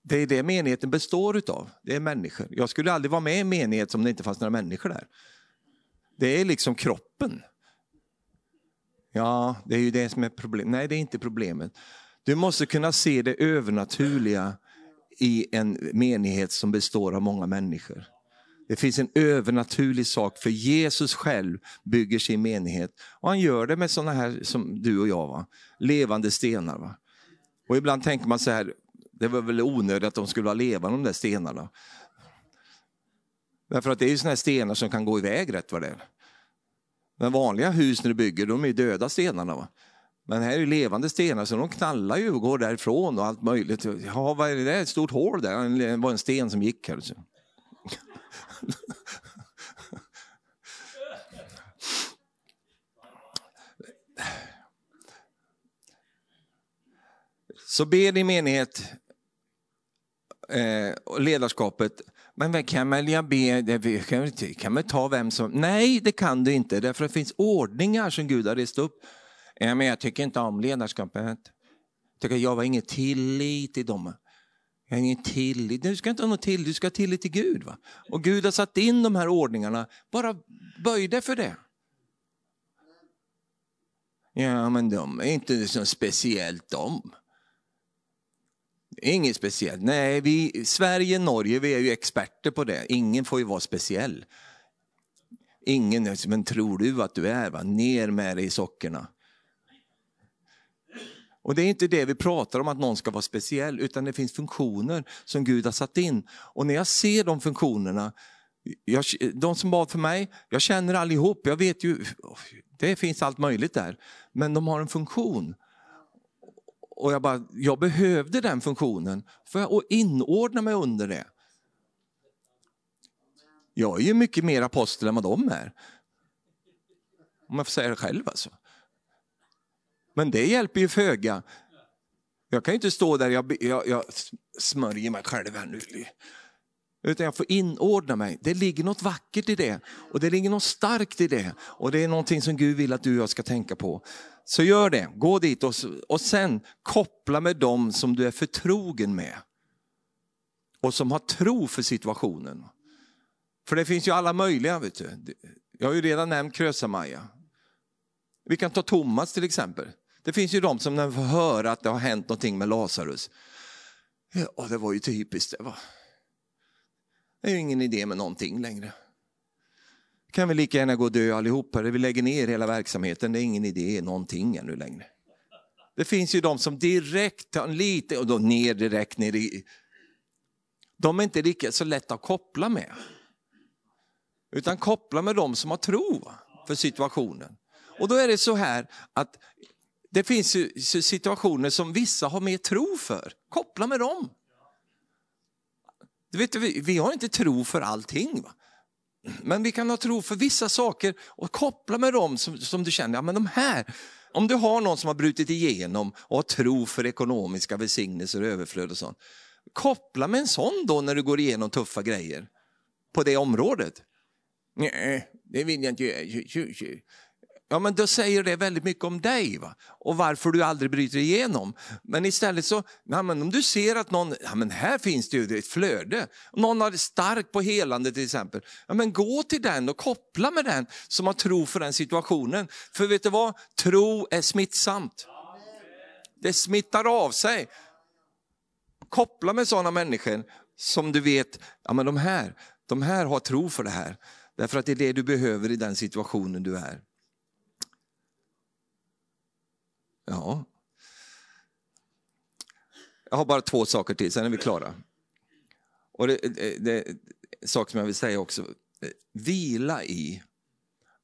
det är det menigheten består utav. Det är människor. Jag skulle aldrig vara med i en menighet om det inte fanns några människor där. Det är liksom kroppen. Ja, det är ju det som är problemet. Nej, det är inte problemet. Du måste kunna se det övernaturliga i en menighet som består av många människor. Det finns en övernaturlig sak, för Jesus själv bygger sin menighet. Och han gör det med sådana här som du och jag, va? levande stenar. Va? Och ibland tänker man så här, det var väl onödigt att de skulle vara levande de där stenarna. Därför att det är ju sådana här stenar som kan gå iväg rätt vad det är. Men vanliga hus när du bygger, de är döda stenarna. Va? Men här är levande stenar så de knallar ju och går därifrån och allt möjligt. Ja, vad är det? Ett stort hål där, det var en sten som gick här. Så. Så be din menighet eh, ledarskapet men kan man be, kan, kan man ta vem som... Nej, det kan du inte, därför att det finns ordningar som Gud har rest upp. Men jag tycker inte om ledarskapet. Jag, tycker jag har ingen tillit till dem. Jag har ingen tillit. Du ska inte ha någon tillit, du ska ha tillit till Gud. Va? Och Gud har satt in de här ordningarna, bara böj dig för det. Ja, men de är inte så speciellt de. Inget speciellt. Nej, vi, Sverige, Norge, vi är ju experter på det. Ingen får ju vara speciell. Ingen, men tror du att du är? Va? Ner med dig i sockerna. Och det är inte det vi pratar om, att någon ska vara speciell, utan det finns funktioner som Gud har satt in. Och när jag ser de funktionerna, jag, de som bad för mig, jag känner allihop, jag vet ju, det finns allt möjligt där. Men de har en funktion. Och jag, bara, jag behövde den funktionen för att inordna mig under det. Jag är ju mycket mer apostel än vad de är. Om jag får säga det själv alltså. Men det hjälper ju föga. Jag kan ju inte stå där, jag, jag, jag smörjer mig själv här nu. Utan jag får inordna mig. Det ligger något vackert i det. Och det ligger något starkt i det. Och det är någonting som Gud vill att du och jag ska tänka på. Så gör det, gå dit och, och sen koppla med dem som du är förtrogen med. Och som har tro för situationen. För det finns ju alla möjliga, vet du. Jag har ju redan nämnt Krösa-Maja. Vi kan ta Thomas till exempel. Det finns ju de som när de får höra att det har hänt någonting med Lazarus. Ja, det var ju typiskt det va. Det är ju ingen idé med någonting längre kan vi lika gärna gå och dö allihopa. Vi lägger ner hela verksamheten, det är ingen idé någonting ännu längre. Det finns ju de som direkt tar lite och då ner direkt ner i... De är inte lika så lätta att koppla med. Utan koppla med de som har tro för situationen. Och då är det så här att det finns situationer som vissa har mer tro för. Koppla med dem. Du vet, vi, vi har inte tro för allting. Va? Men vi kan ha tro för vissa saker och koppla med dem som, som du känner, ja men de här, om du har någon som har brutit igenom och har tro för ekonomiska välsignelser och överflöd och sånt. Koppla med en sån då när du går igenom tuffa grejer på det området. Nej, det vill jag inte göra. Ja, men då säger det väldigt mycket om dig va? och varför du aldrig bryter igenom. Men istället så, ja, men om du ser att någon, ja, men här finns det ju ett flöde, någon har stark på helande till exempel, ja, men gå till den och koppla med den som har tro för den situationen. För vet du vad, tro är smittsamt. Det smittar av sig. Koppla med sådana människor som du vet, ja men de här, de här har tro för det här. Därför att det är det du behöver i den situationen du är. Ja. Jag har bara två saker till, sen är vi klara. Och det, det, det sak som jag vill säga också. Vila i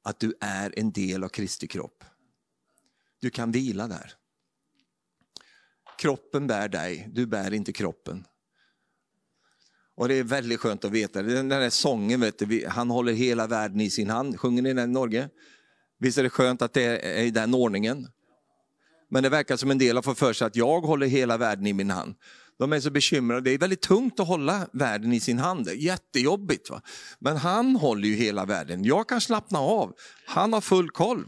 att du är en del av Kristi kropp. Du kan vila där. Kroppen bär dig, du bär inte kroppen. Och det är väldigt skönt att veta. Den där sången, vet du, han håller hela världen i sin hand. Sjunger ni den i Norge? Visst är det skönt att det är i den ordningen? Men det verkar som en del har fått för sig att jag håller hela världen i min hand. De är så bekymrade. Det är väldigt tungt att hålla världen i sin hand. Jättejobbigt. Va? Men han håller ju hela världen. Jag kan slappna av. Han har full koll.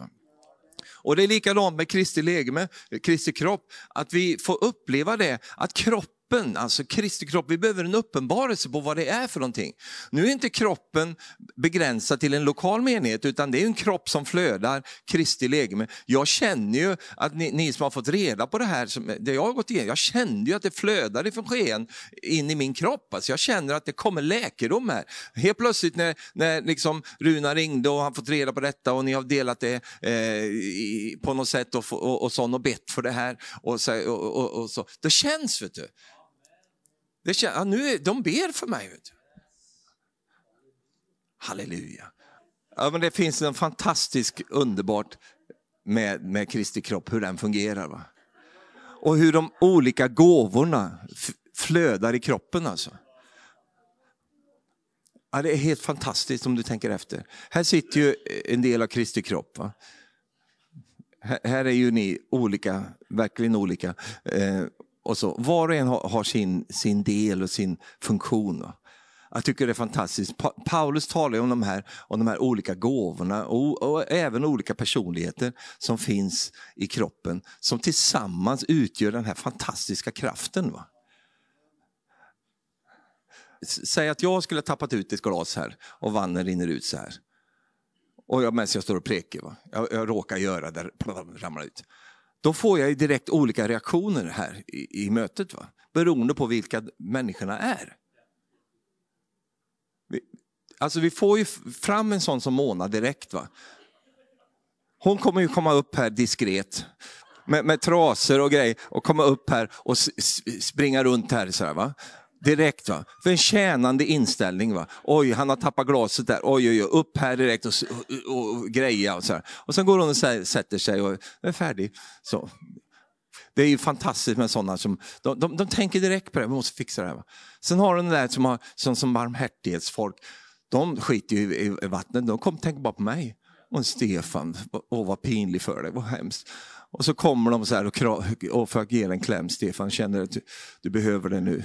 Och det är likadant med Kristi legeme, Kristi kropp, att vi får uppleva det, att kroppen kroppen, alltså Kristi kropp, vi behöver en uppenbarelse på vad det är för någonting. Nu är inte kroppen begränsad till en lokal menighet, utan det är en kropp som flödar, Kristi legeme. Jag känner ju att ni, ni som har fått reda på det här, som, det jag har gått igenom, jag kände ju att det flödar ifrån sken in i min kropp. Alltså jag känner att det kommer läkedom här. Helt plötsligt när, när liksom Runa ringde och han fått reda på detta och ni har delat det eh, i, på något sätt och, och, och, sån och bett för det här. Och, så, och, och, och så. Det känns, vet du. Det känns, ja, nu är, de ber för mig. Vet du. Halleluja. Ja, men det finns en fantastisk underbart med, med Kristi kropp, hur den fungerar. Va? Och hur de olika gåvorna flödar i kroppen. Alltså. Ja, det är helt fantastiskt om du tänker efter. Här sitter ju en del av Kristi kropp. Va? Här är ju ni olika, verkligen olika. Eh, och så. Var och en har, har, sin, sin del och sin funktion. Va? Jag tycker det är fantastiskt. Pa Paulus talar om de här, om de här olika gåvorna och, och, även olika personligheter som finns i kroppen som tillsammans utgör den här fantastiska kraften. Va? Säg att jag skulle ha tappat ut ett glas här och vannen rinner ut så här. Och jag, medan jag står och prekar, va? Jag, jag råkar göra det, (laughs) ramlar ut då får jag direkt olika reaktioner här i, i mötet, va? beroende på vilka människorna är. Vi, alltså vi får ju fram en sån som Mona direkt. va. Hon kommer ju komma upp här diskret med, med trasor och grejer och komma upp här och springa runt här. Så här, va? Direkt. Va? För en tjänande inställning. Va? Oj, han har tappat glaset där. Oj, oj, oj. upp här direkt och, och, och greja. Och, så här. och sen går hon och sätter sig och är färdig. Så. Det är ju fantastiskt med sådana som de, de, de tänker direkt på det, vi måste fixa det här. Va? Sen har de den där som har som, som barmhärtighetsfolk. De skiter ju i, i vattnet, de kommer tänka bara på mig. Och Stefan, åh vad pinlig för dig, vad hemskt. Och så kommer de så här och, och för att ge en kläm, Stefan, känner att du, du behöver det nu.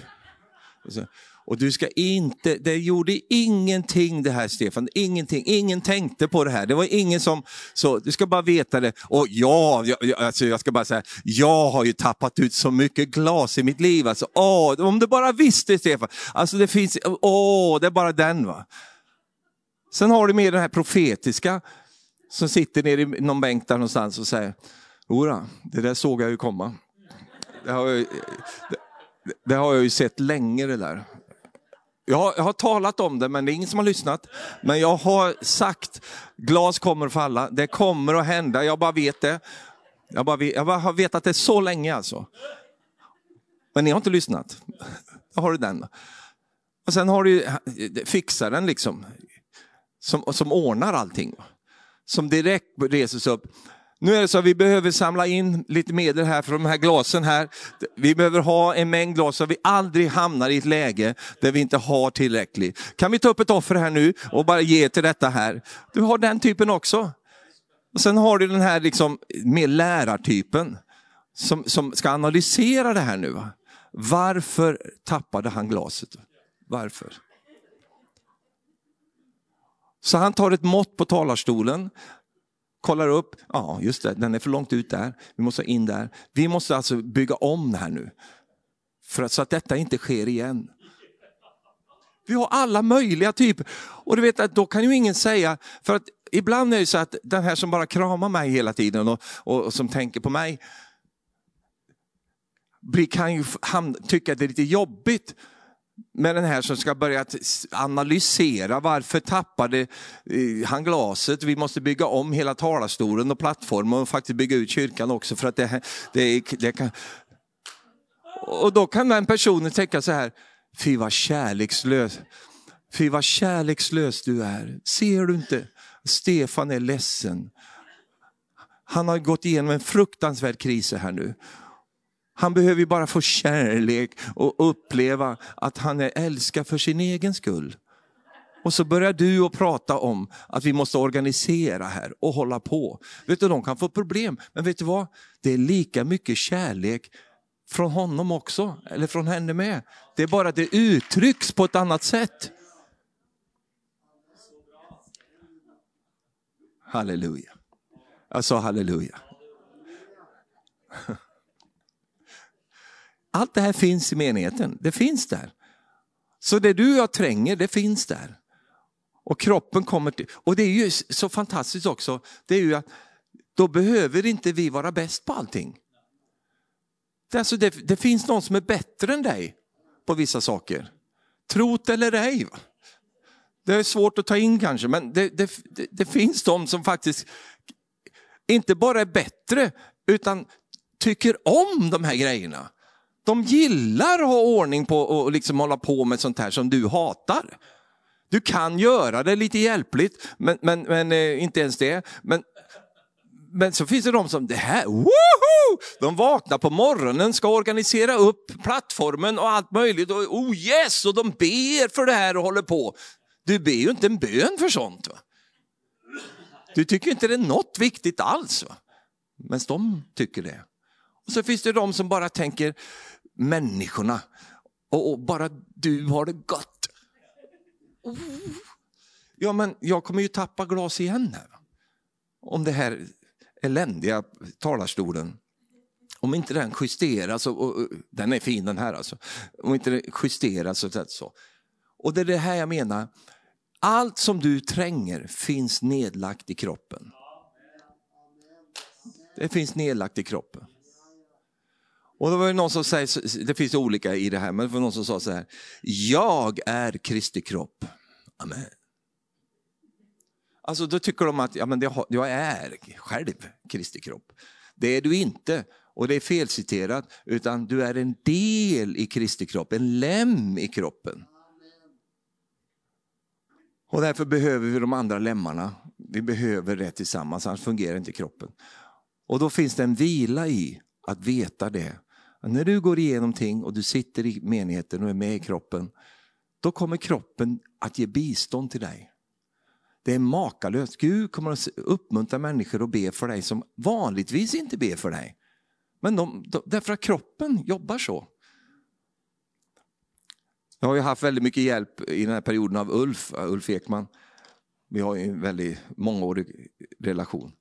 Och du ska inte, det gjorde ingenting det här Stefan, ingenting, ingen tänkte på det här. Det var ingen som, så du ska bara veta det. Och ja, jag, alltså jag ska bara säga, jag har ju tappat ut så mycket glas i mitt liv. Alltså, åh, om du bara visste Stefan, alltså det finns, åh, det är bara den va. Sen har du med den här profetiska, som sitter nere i någon bänk där någonstans och säger, Jodå, det där såg jag ju komma. Det har jag, det, det har jag ju sett länge det där. Jag har, jag har, talat om det, men det är ingen som har lyssnat. Men jag har sagt, glas kommer att falla, det kommer att hända, jag bara vet det. Jag, bara vet, jag bara har vetat det så länge alltså. Men ni har inte lyssnat. Då har du den. Och sen har du eh, fixaren liksom, som, som ordnar allting. Som direkt reser sig upp. Nu är det så att vi behöver samla in lite medel här för de här glasen här. Vi behöver ha en mängd glas så att vi aldrig hamnar i ett läge där vi inte har tillräckligt. Kan vi ta upp ett offer här nu och bara ge till detta här? Du har den typen också. Och sen har du den här liksom mer lärartypen som, som ska analysera det här nu. Varför tappade han glaset? Varför? Så han tar ett mått på talarstolen, kollar upp, ja just det, den är för långt ut där, vi måste in där. Vi måste alltså bygga om det här nu, för att, så att detta inte sker igen. Vi har alla möjliga typer. Och du vet att då kan ju ingen säga, för att ibland är det så att den här som bara kramar mig hela tiden och, och, och som tänker på mig, kan ju tycka att det är lite jobbigt med den här som ska börja analysera varför tappade eh, han glaset. Vi måste bygga om hela talarstolen och plattformen och faktiskt bygga ut kyrkan också för att det, det, det kan... Och då kan den personen tänka så här, fy vad kärlekslös, fy vad kärlekslös du är. Ser du inte? Stefan är ledsen. Han har gått igenom en fruktansvärd kris här nu. Han behöver bara få kärlek och uppleva att han är älskad för sin egen skull. Och så börjar du att prata om att vi måste organisera här och hålla på. Vet du, de kan få problem, men vet du vad? Det är lika mycket kärlek från honom också, eller från henne med. Det är bara att det uttrycks på ett annat sätt. Halleluja. Jag sa halleluja. (laughs) Allt det här finns i menigheten, det finns där. Så det du och jag tränger, det finns där. Och kroppen kommer till, och det är ju så fantastiskt också, det är ju att då behöver inte vi vara bäst på allting. Det, alltså det, det finns någon som är bättre än dig på vissa saker. Trot eller ej. Det är svårt att ta in kanske, men det, det, det, finns de som faktiskt inte bara är bättre, utan tycker om de här grejerna. De gillar att ha ordning på och liksom hålla på med sånt här som du hatar. Du kan göra det lite hjälpligt, men, men, men eh, inte ens det. Men, men så finns det de som, det här, woho! De vaknar på morgonen, ska organisera upp plattformen och allt möjligt. Och, oh yes! Och de ber för det här och håller på. Du ber ju inte en bön för sånt. Va? Du tycker inte det är något viktigt alls. Va? Men de tycker det. Och så finns det de som bara tänker, människorna. Och, och bara du har det gott. Oh. Ja, men jag kommer ju tappa glas igen här. Om det här eländiga talarstolen. Om inte den justeras, och, och, och, den är fin den här alltså. Om inte den justeras och så. Och det är det här jag menar. Allt som du tränger finns nedlagt i kroppen. Det finns nedlagt i kroppen. Och då var det någon som säger, det finns olika i det här, men det var någon som sa så här, jag är Kristi kropp. Amen. Alltså då tycker de att ja, men det, jag är själv Kristi kropp. Det är du inte, och det är felciterat, utan du är en del i Kristi kropp, en lem i kroppen. Och därför behöver vi de andra lemmarna. Vi behöver det tillsammans, annars fungerar inte kroppen. Och då finns det en vila i att veta det när du går igenom ting och du sitter i menigheten och är med i kroppen, då kommer kroppen att ge bistånd till dig. Det är makalöst. Gud kommer att uppmuntra människor att be för dig som vanligtvis inte ber för dig. Men de, de, därför att kroppen jobbar så. Jag har ju haft väldigt mycket hjälp i den här perioden av Ulf, Ulf Ekman. Vi har ju en väldigt mångårig relation.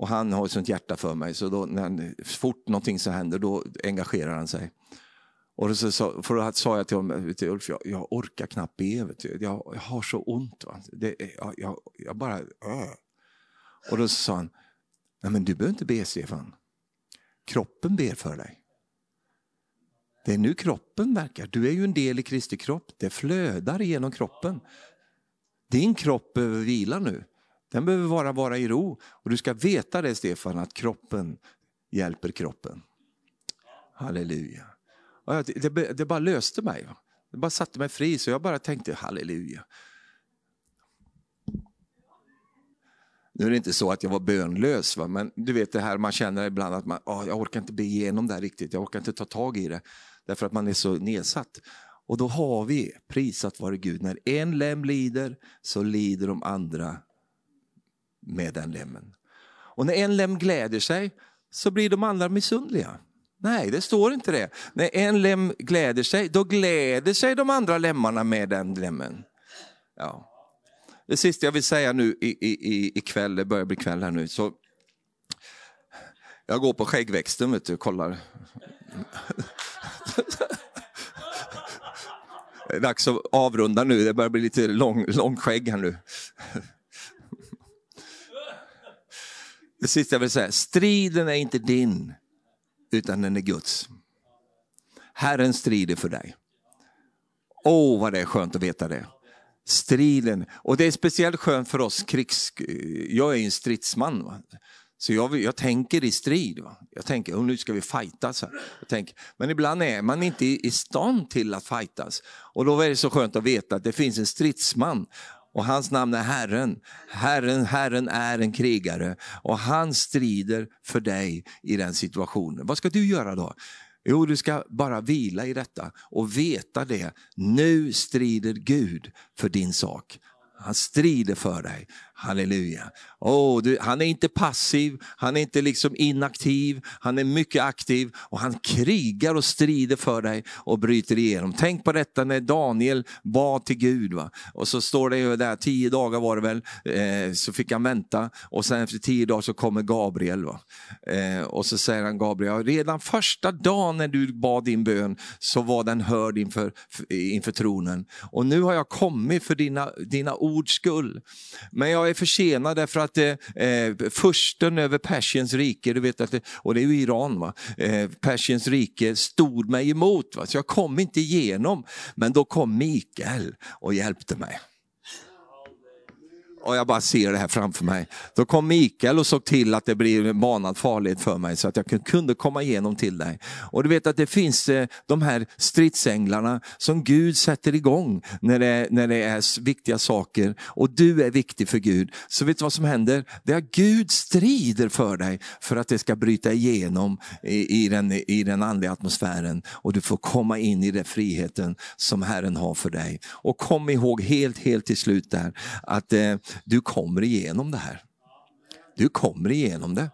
Och han har ett sånt hjärta för mig, så då, när han, fort någonting så händer då engagerar han sig. Och så, sa, för då sa jag till honom, till Ulf, jag, jag orkar knappt be, jag, jag, har så ont. Va? Det, jag, jag, jag bara... Äh. Och då sa han, Nej, men du behöver inte be Stefan. Kroppen ber för dig. Det är nu kroppen verkar. Du är ju en del i Kristi kropp. Det flödar genom kroppen. Din kropp behöver vila nu. Den behöver bara vara i ro. Och du ska veta det Stefan, att kroppen hjälper kroppen. Halleluja. Och det, det, det bara löste mig. Det bara satte mig fri, så jag bara tänkte halleluja. Nu är det inte så att jag var bönlös, va? men du vet det här man känner ibland att man, oh, jag orkar inte be igenom det här riktigt, jag orkar inte ta tag i det, därför att man är så nedsatt. Och då har vi, prisat vare Gud, när en lem lider så lider de andra med den lemmen. Och när en lem gläder sig så blir de andra missundliga. Nej, det står inte det. När en lem gläder sig, då gläder sig de andra lemmarna med den lemmen. Ja. Det sista jag vill säga nu i, i, i kväll, det börjar bli kväll här nu, så jag går på skäggväxten, vet du, kollar. (laughs) Det är dags att avrunda nu, det börjar bli lite lång, lång skägg här nu. Det sista jag vill säga, striden är inte din, utan den är Guds. Herren strider för dig. Åh, oh, vad det är skönt att veta det. Striden, och det är speciellt skönt för oss krigs... Jag är en stridsman. Va? Så jag, jag tänker i strid. Va? Jag tänker, oh, nu ska vi fightas. Här. Jag tänker, men ibland är man inte i, i stånd till att fightas. Och då är det så skönt att veta att det finns en stridsman och hans namn är Herren. Herren, Herren är en krigare och han strider för dig i den situationen. Vad ska du göra då? Jo, du ska bara vila i detta och veta det. Nu strider Gud för din sak. Han strider för dig. Halleluja. Oh, du, han är inte passiv, han är inte liksom inaktiv, han är mycket aktiv och han krigar och strider för dig och bryter igenom. Tänk på detta när Daniel bad till Gud. Va? Och så står det ju där, tio dagar var det väl, eh, så fick han vänta och sen efter tio dagar så kommer Gabriel. Va? Eh, och så säger han Gabriel, redan första dagen när du bad din bön så var den hörd inför, inför tronen. Och nu har jag kommit för dina, dina ords skull. Men jag är försenad därför att eh, eh, försten över Persiens rike, du vet att det, och det är ju Iran, va? Eh, Persiens rike stod mig emot, va? så jag kom inte igenom. Men då kom Mikael och hjälpte mig. Och jag bara ser det här framför mig. Då kom Mikael och såg till att det blev banad farled för mig så att jag kunde komma igenom till dig. Och du vet att det finns eh, de här stridsänglarna som Gud sätter igång när det, när det är viktiga saker. Och du är viktig för Gud. Så vet du vad som händer? Det är att Gud strider för dig för att det ska bryta igenom i, i, den, i den andliga atmosfären. Och du får komma in i den friheten som Herren har för dig. Och kom ihåg helt, helt till slut där att eh, du kommer igenom det här. Du kommer igenom det.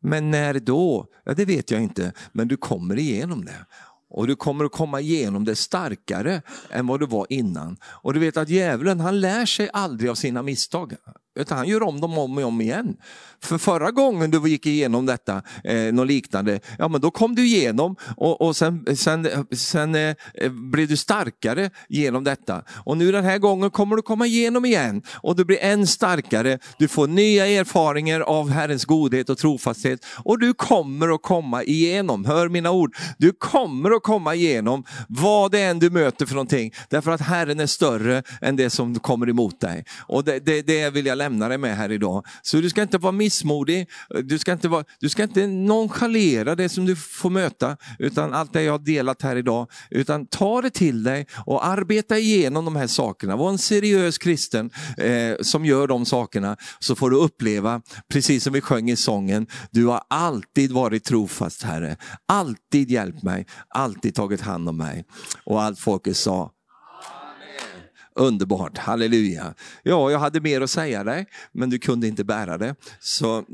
Men när då? Ja, det vet jag inte, men du kommer igenom det. Och du kommer att komma igenom det starkare än vad du var innan. Och du vet att djävulen han lär sig aldrig av sina misstag. Utan han gör om dem om och om igen. För förra gången du gick igenom detta, eh, något liknande, ja men då kom du igenom och, och sen, sen, sen eh, blev du starkare genom detta. Och nu den här gången kommer du komma igenom igen och du blir än starkare. Du får nya erfarenheter av Herrens godhet och trofasthet och du kommer att komma igenom. Hör mina ord, du kommer att komma igenom vad det än du möter för någonting. Därför att Herren är större än det som kommer emot dig. Och det, det, det vill jag lämna lämna dig med här idag. Så du ska inte vara missmodig, du ska inte, vara, du ska inte nonchalera det som du får möta, utan allt det jag har delat här idag. Utan ta det till dig och arbeta igenom de här sakerna. Var en seriös kristen eh, som gör de sakerna, så får du uppleva, precis som vi sjöng i sången, du har alltid varit trofast Herre. Alltid hjälpt mig, alltid tagit hand om mig. Och allt folket sa Underbart, halleluja. Ja, jag hade mer att säga dig, men du kunde inte bära det. Så,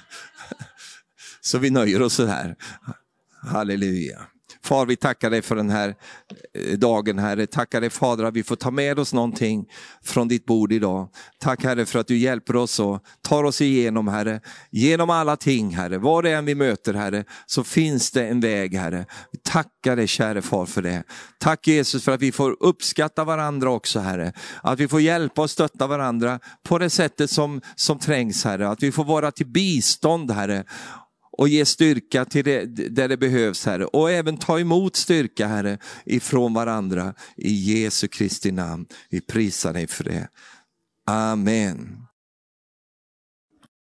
(laughs) så vi nöjer oss så här. Halleluja. Far, vi tackar dig för den här eh, dagen, Herre. Tackar dig Fader att vi får ta med oss någonting från ditt bord idag. Tack Herre för att du hjälper oss och tar oss igenom, Herre. Genom alla ting, Herre. Vad det än vi möter, Herre, så finns det en väg, Herre. Vi tackar dig, käre Far, för det. Tack Jesus för att vi får uppskatta varandra också, Herre. Att vi får hjälpa och stötta varandra på det sättet som, som trängs, Herre. Att vi får vara till bistånd, Herre och ge styrka till det, där det behövs, Herre. Och även ta emot styrka, Herre, ifrån varandra. I Jesu Kristi namn. Vi prisar dig för det. Amen.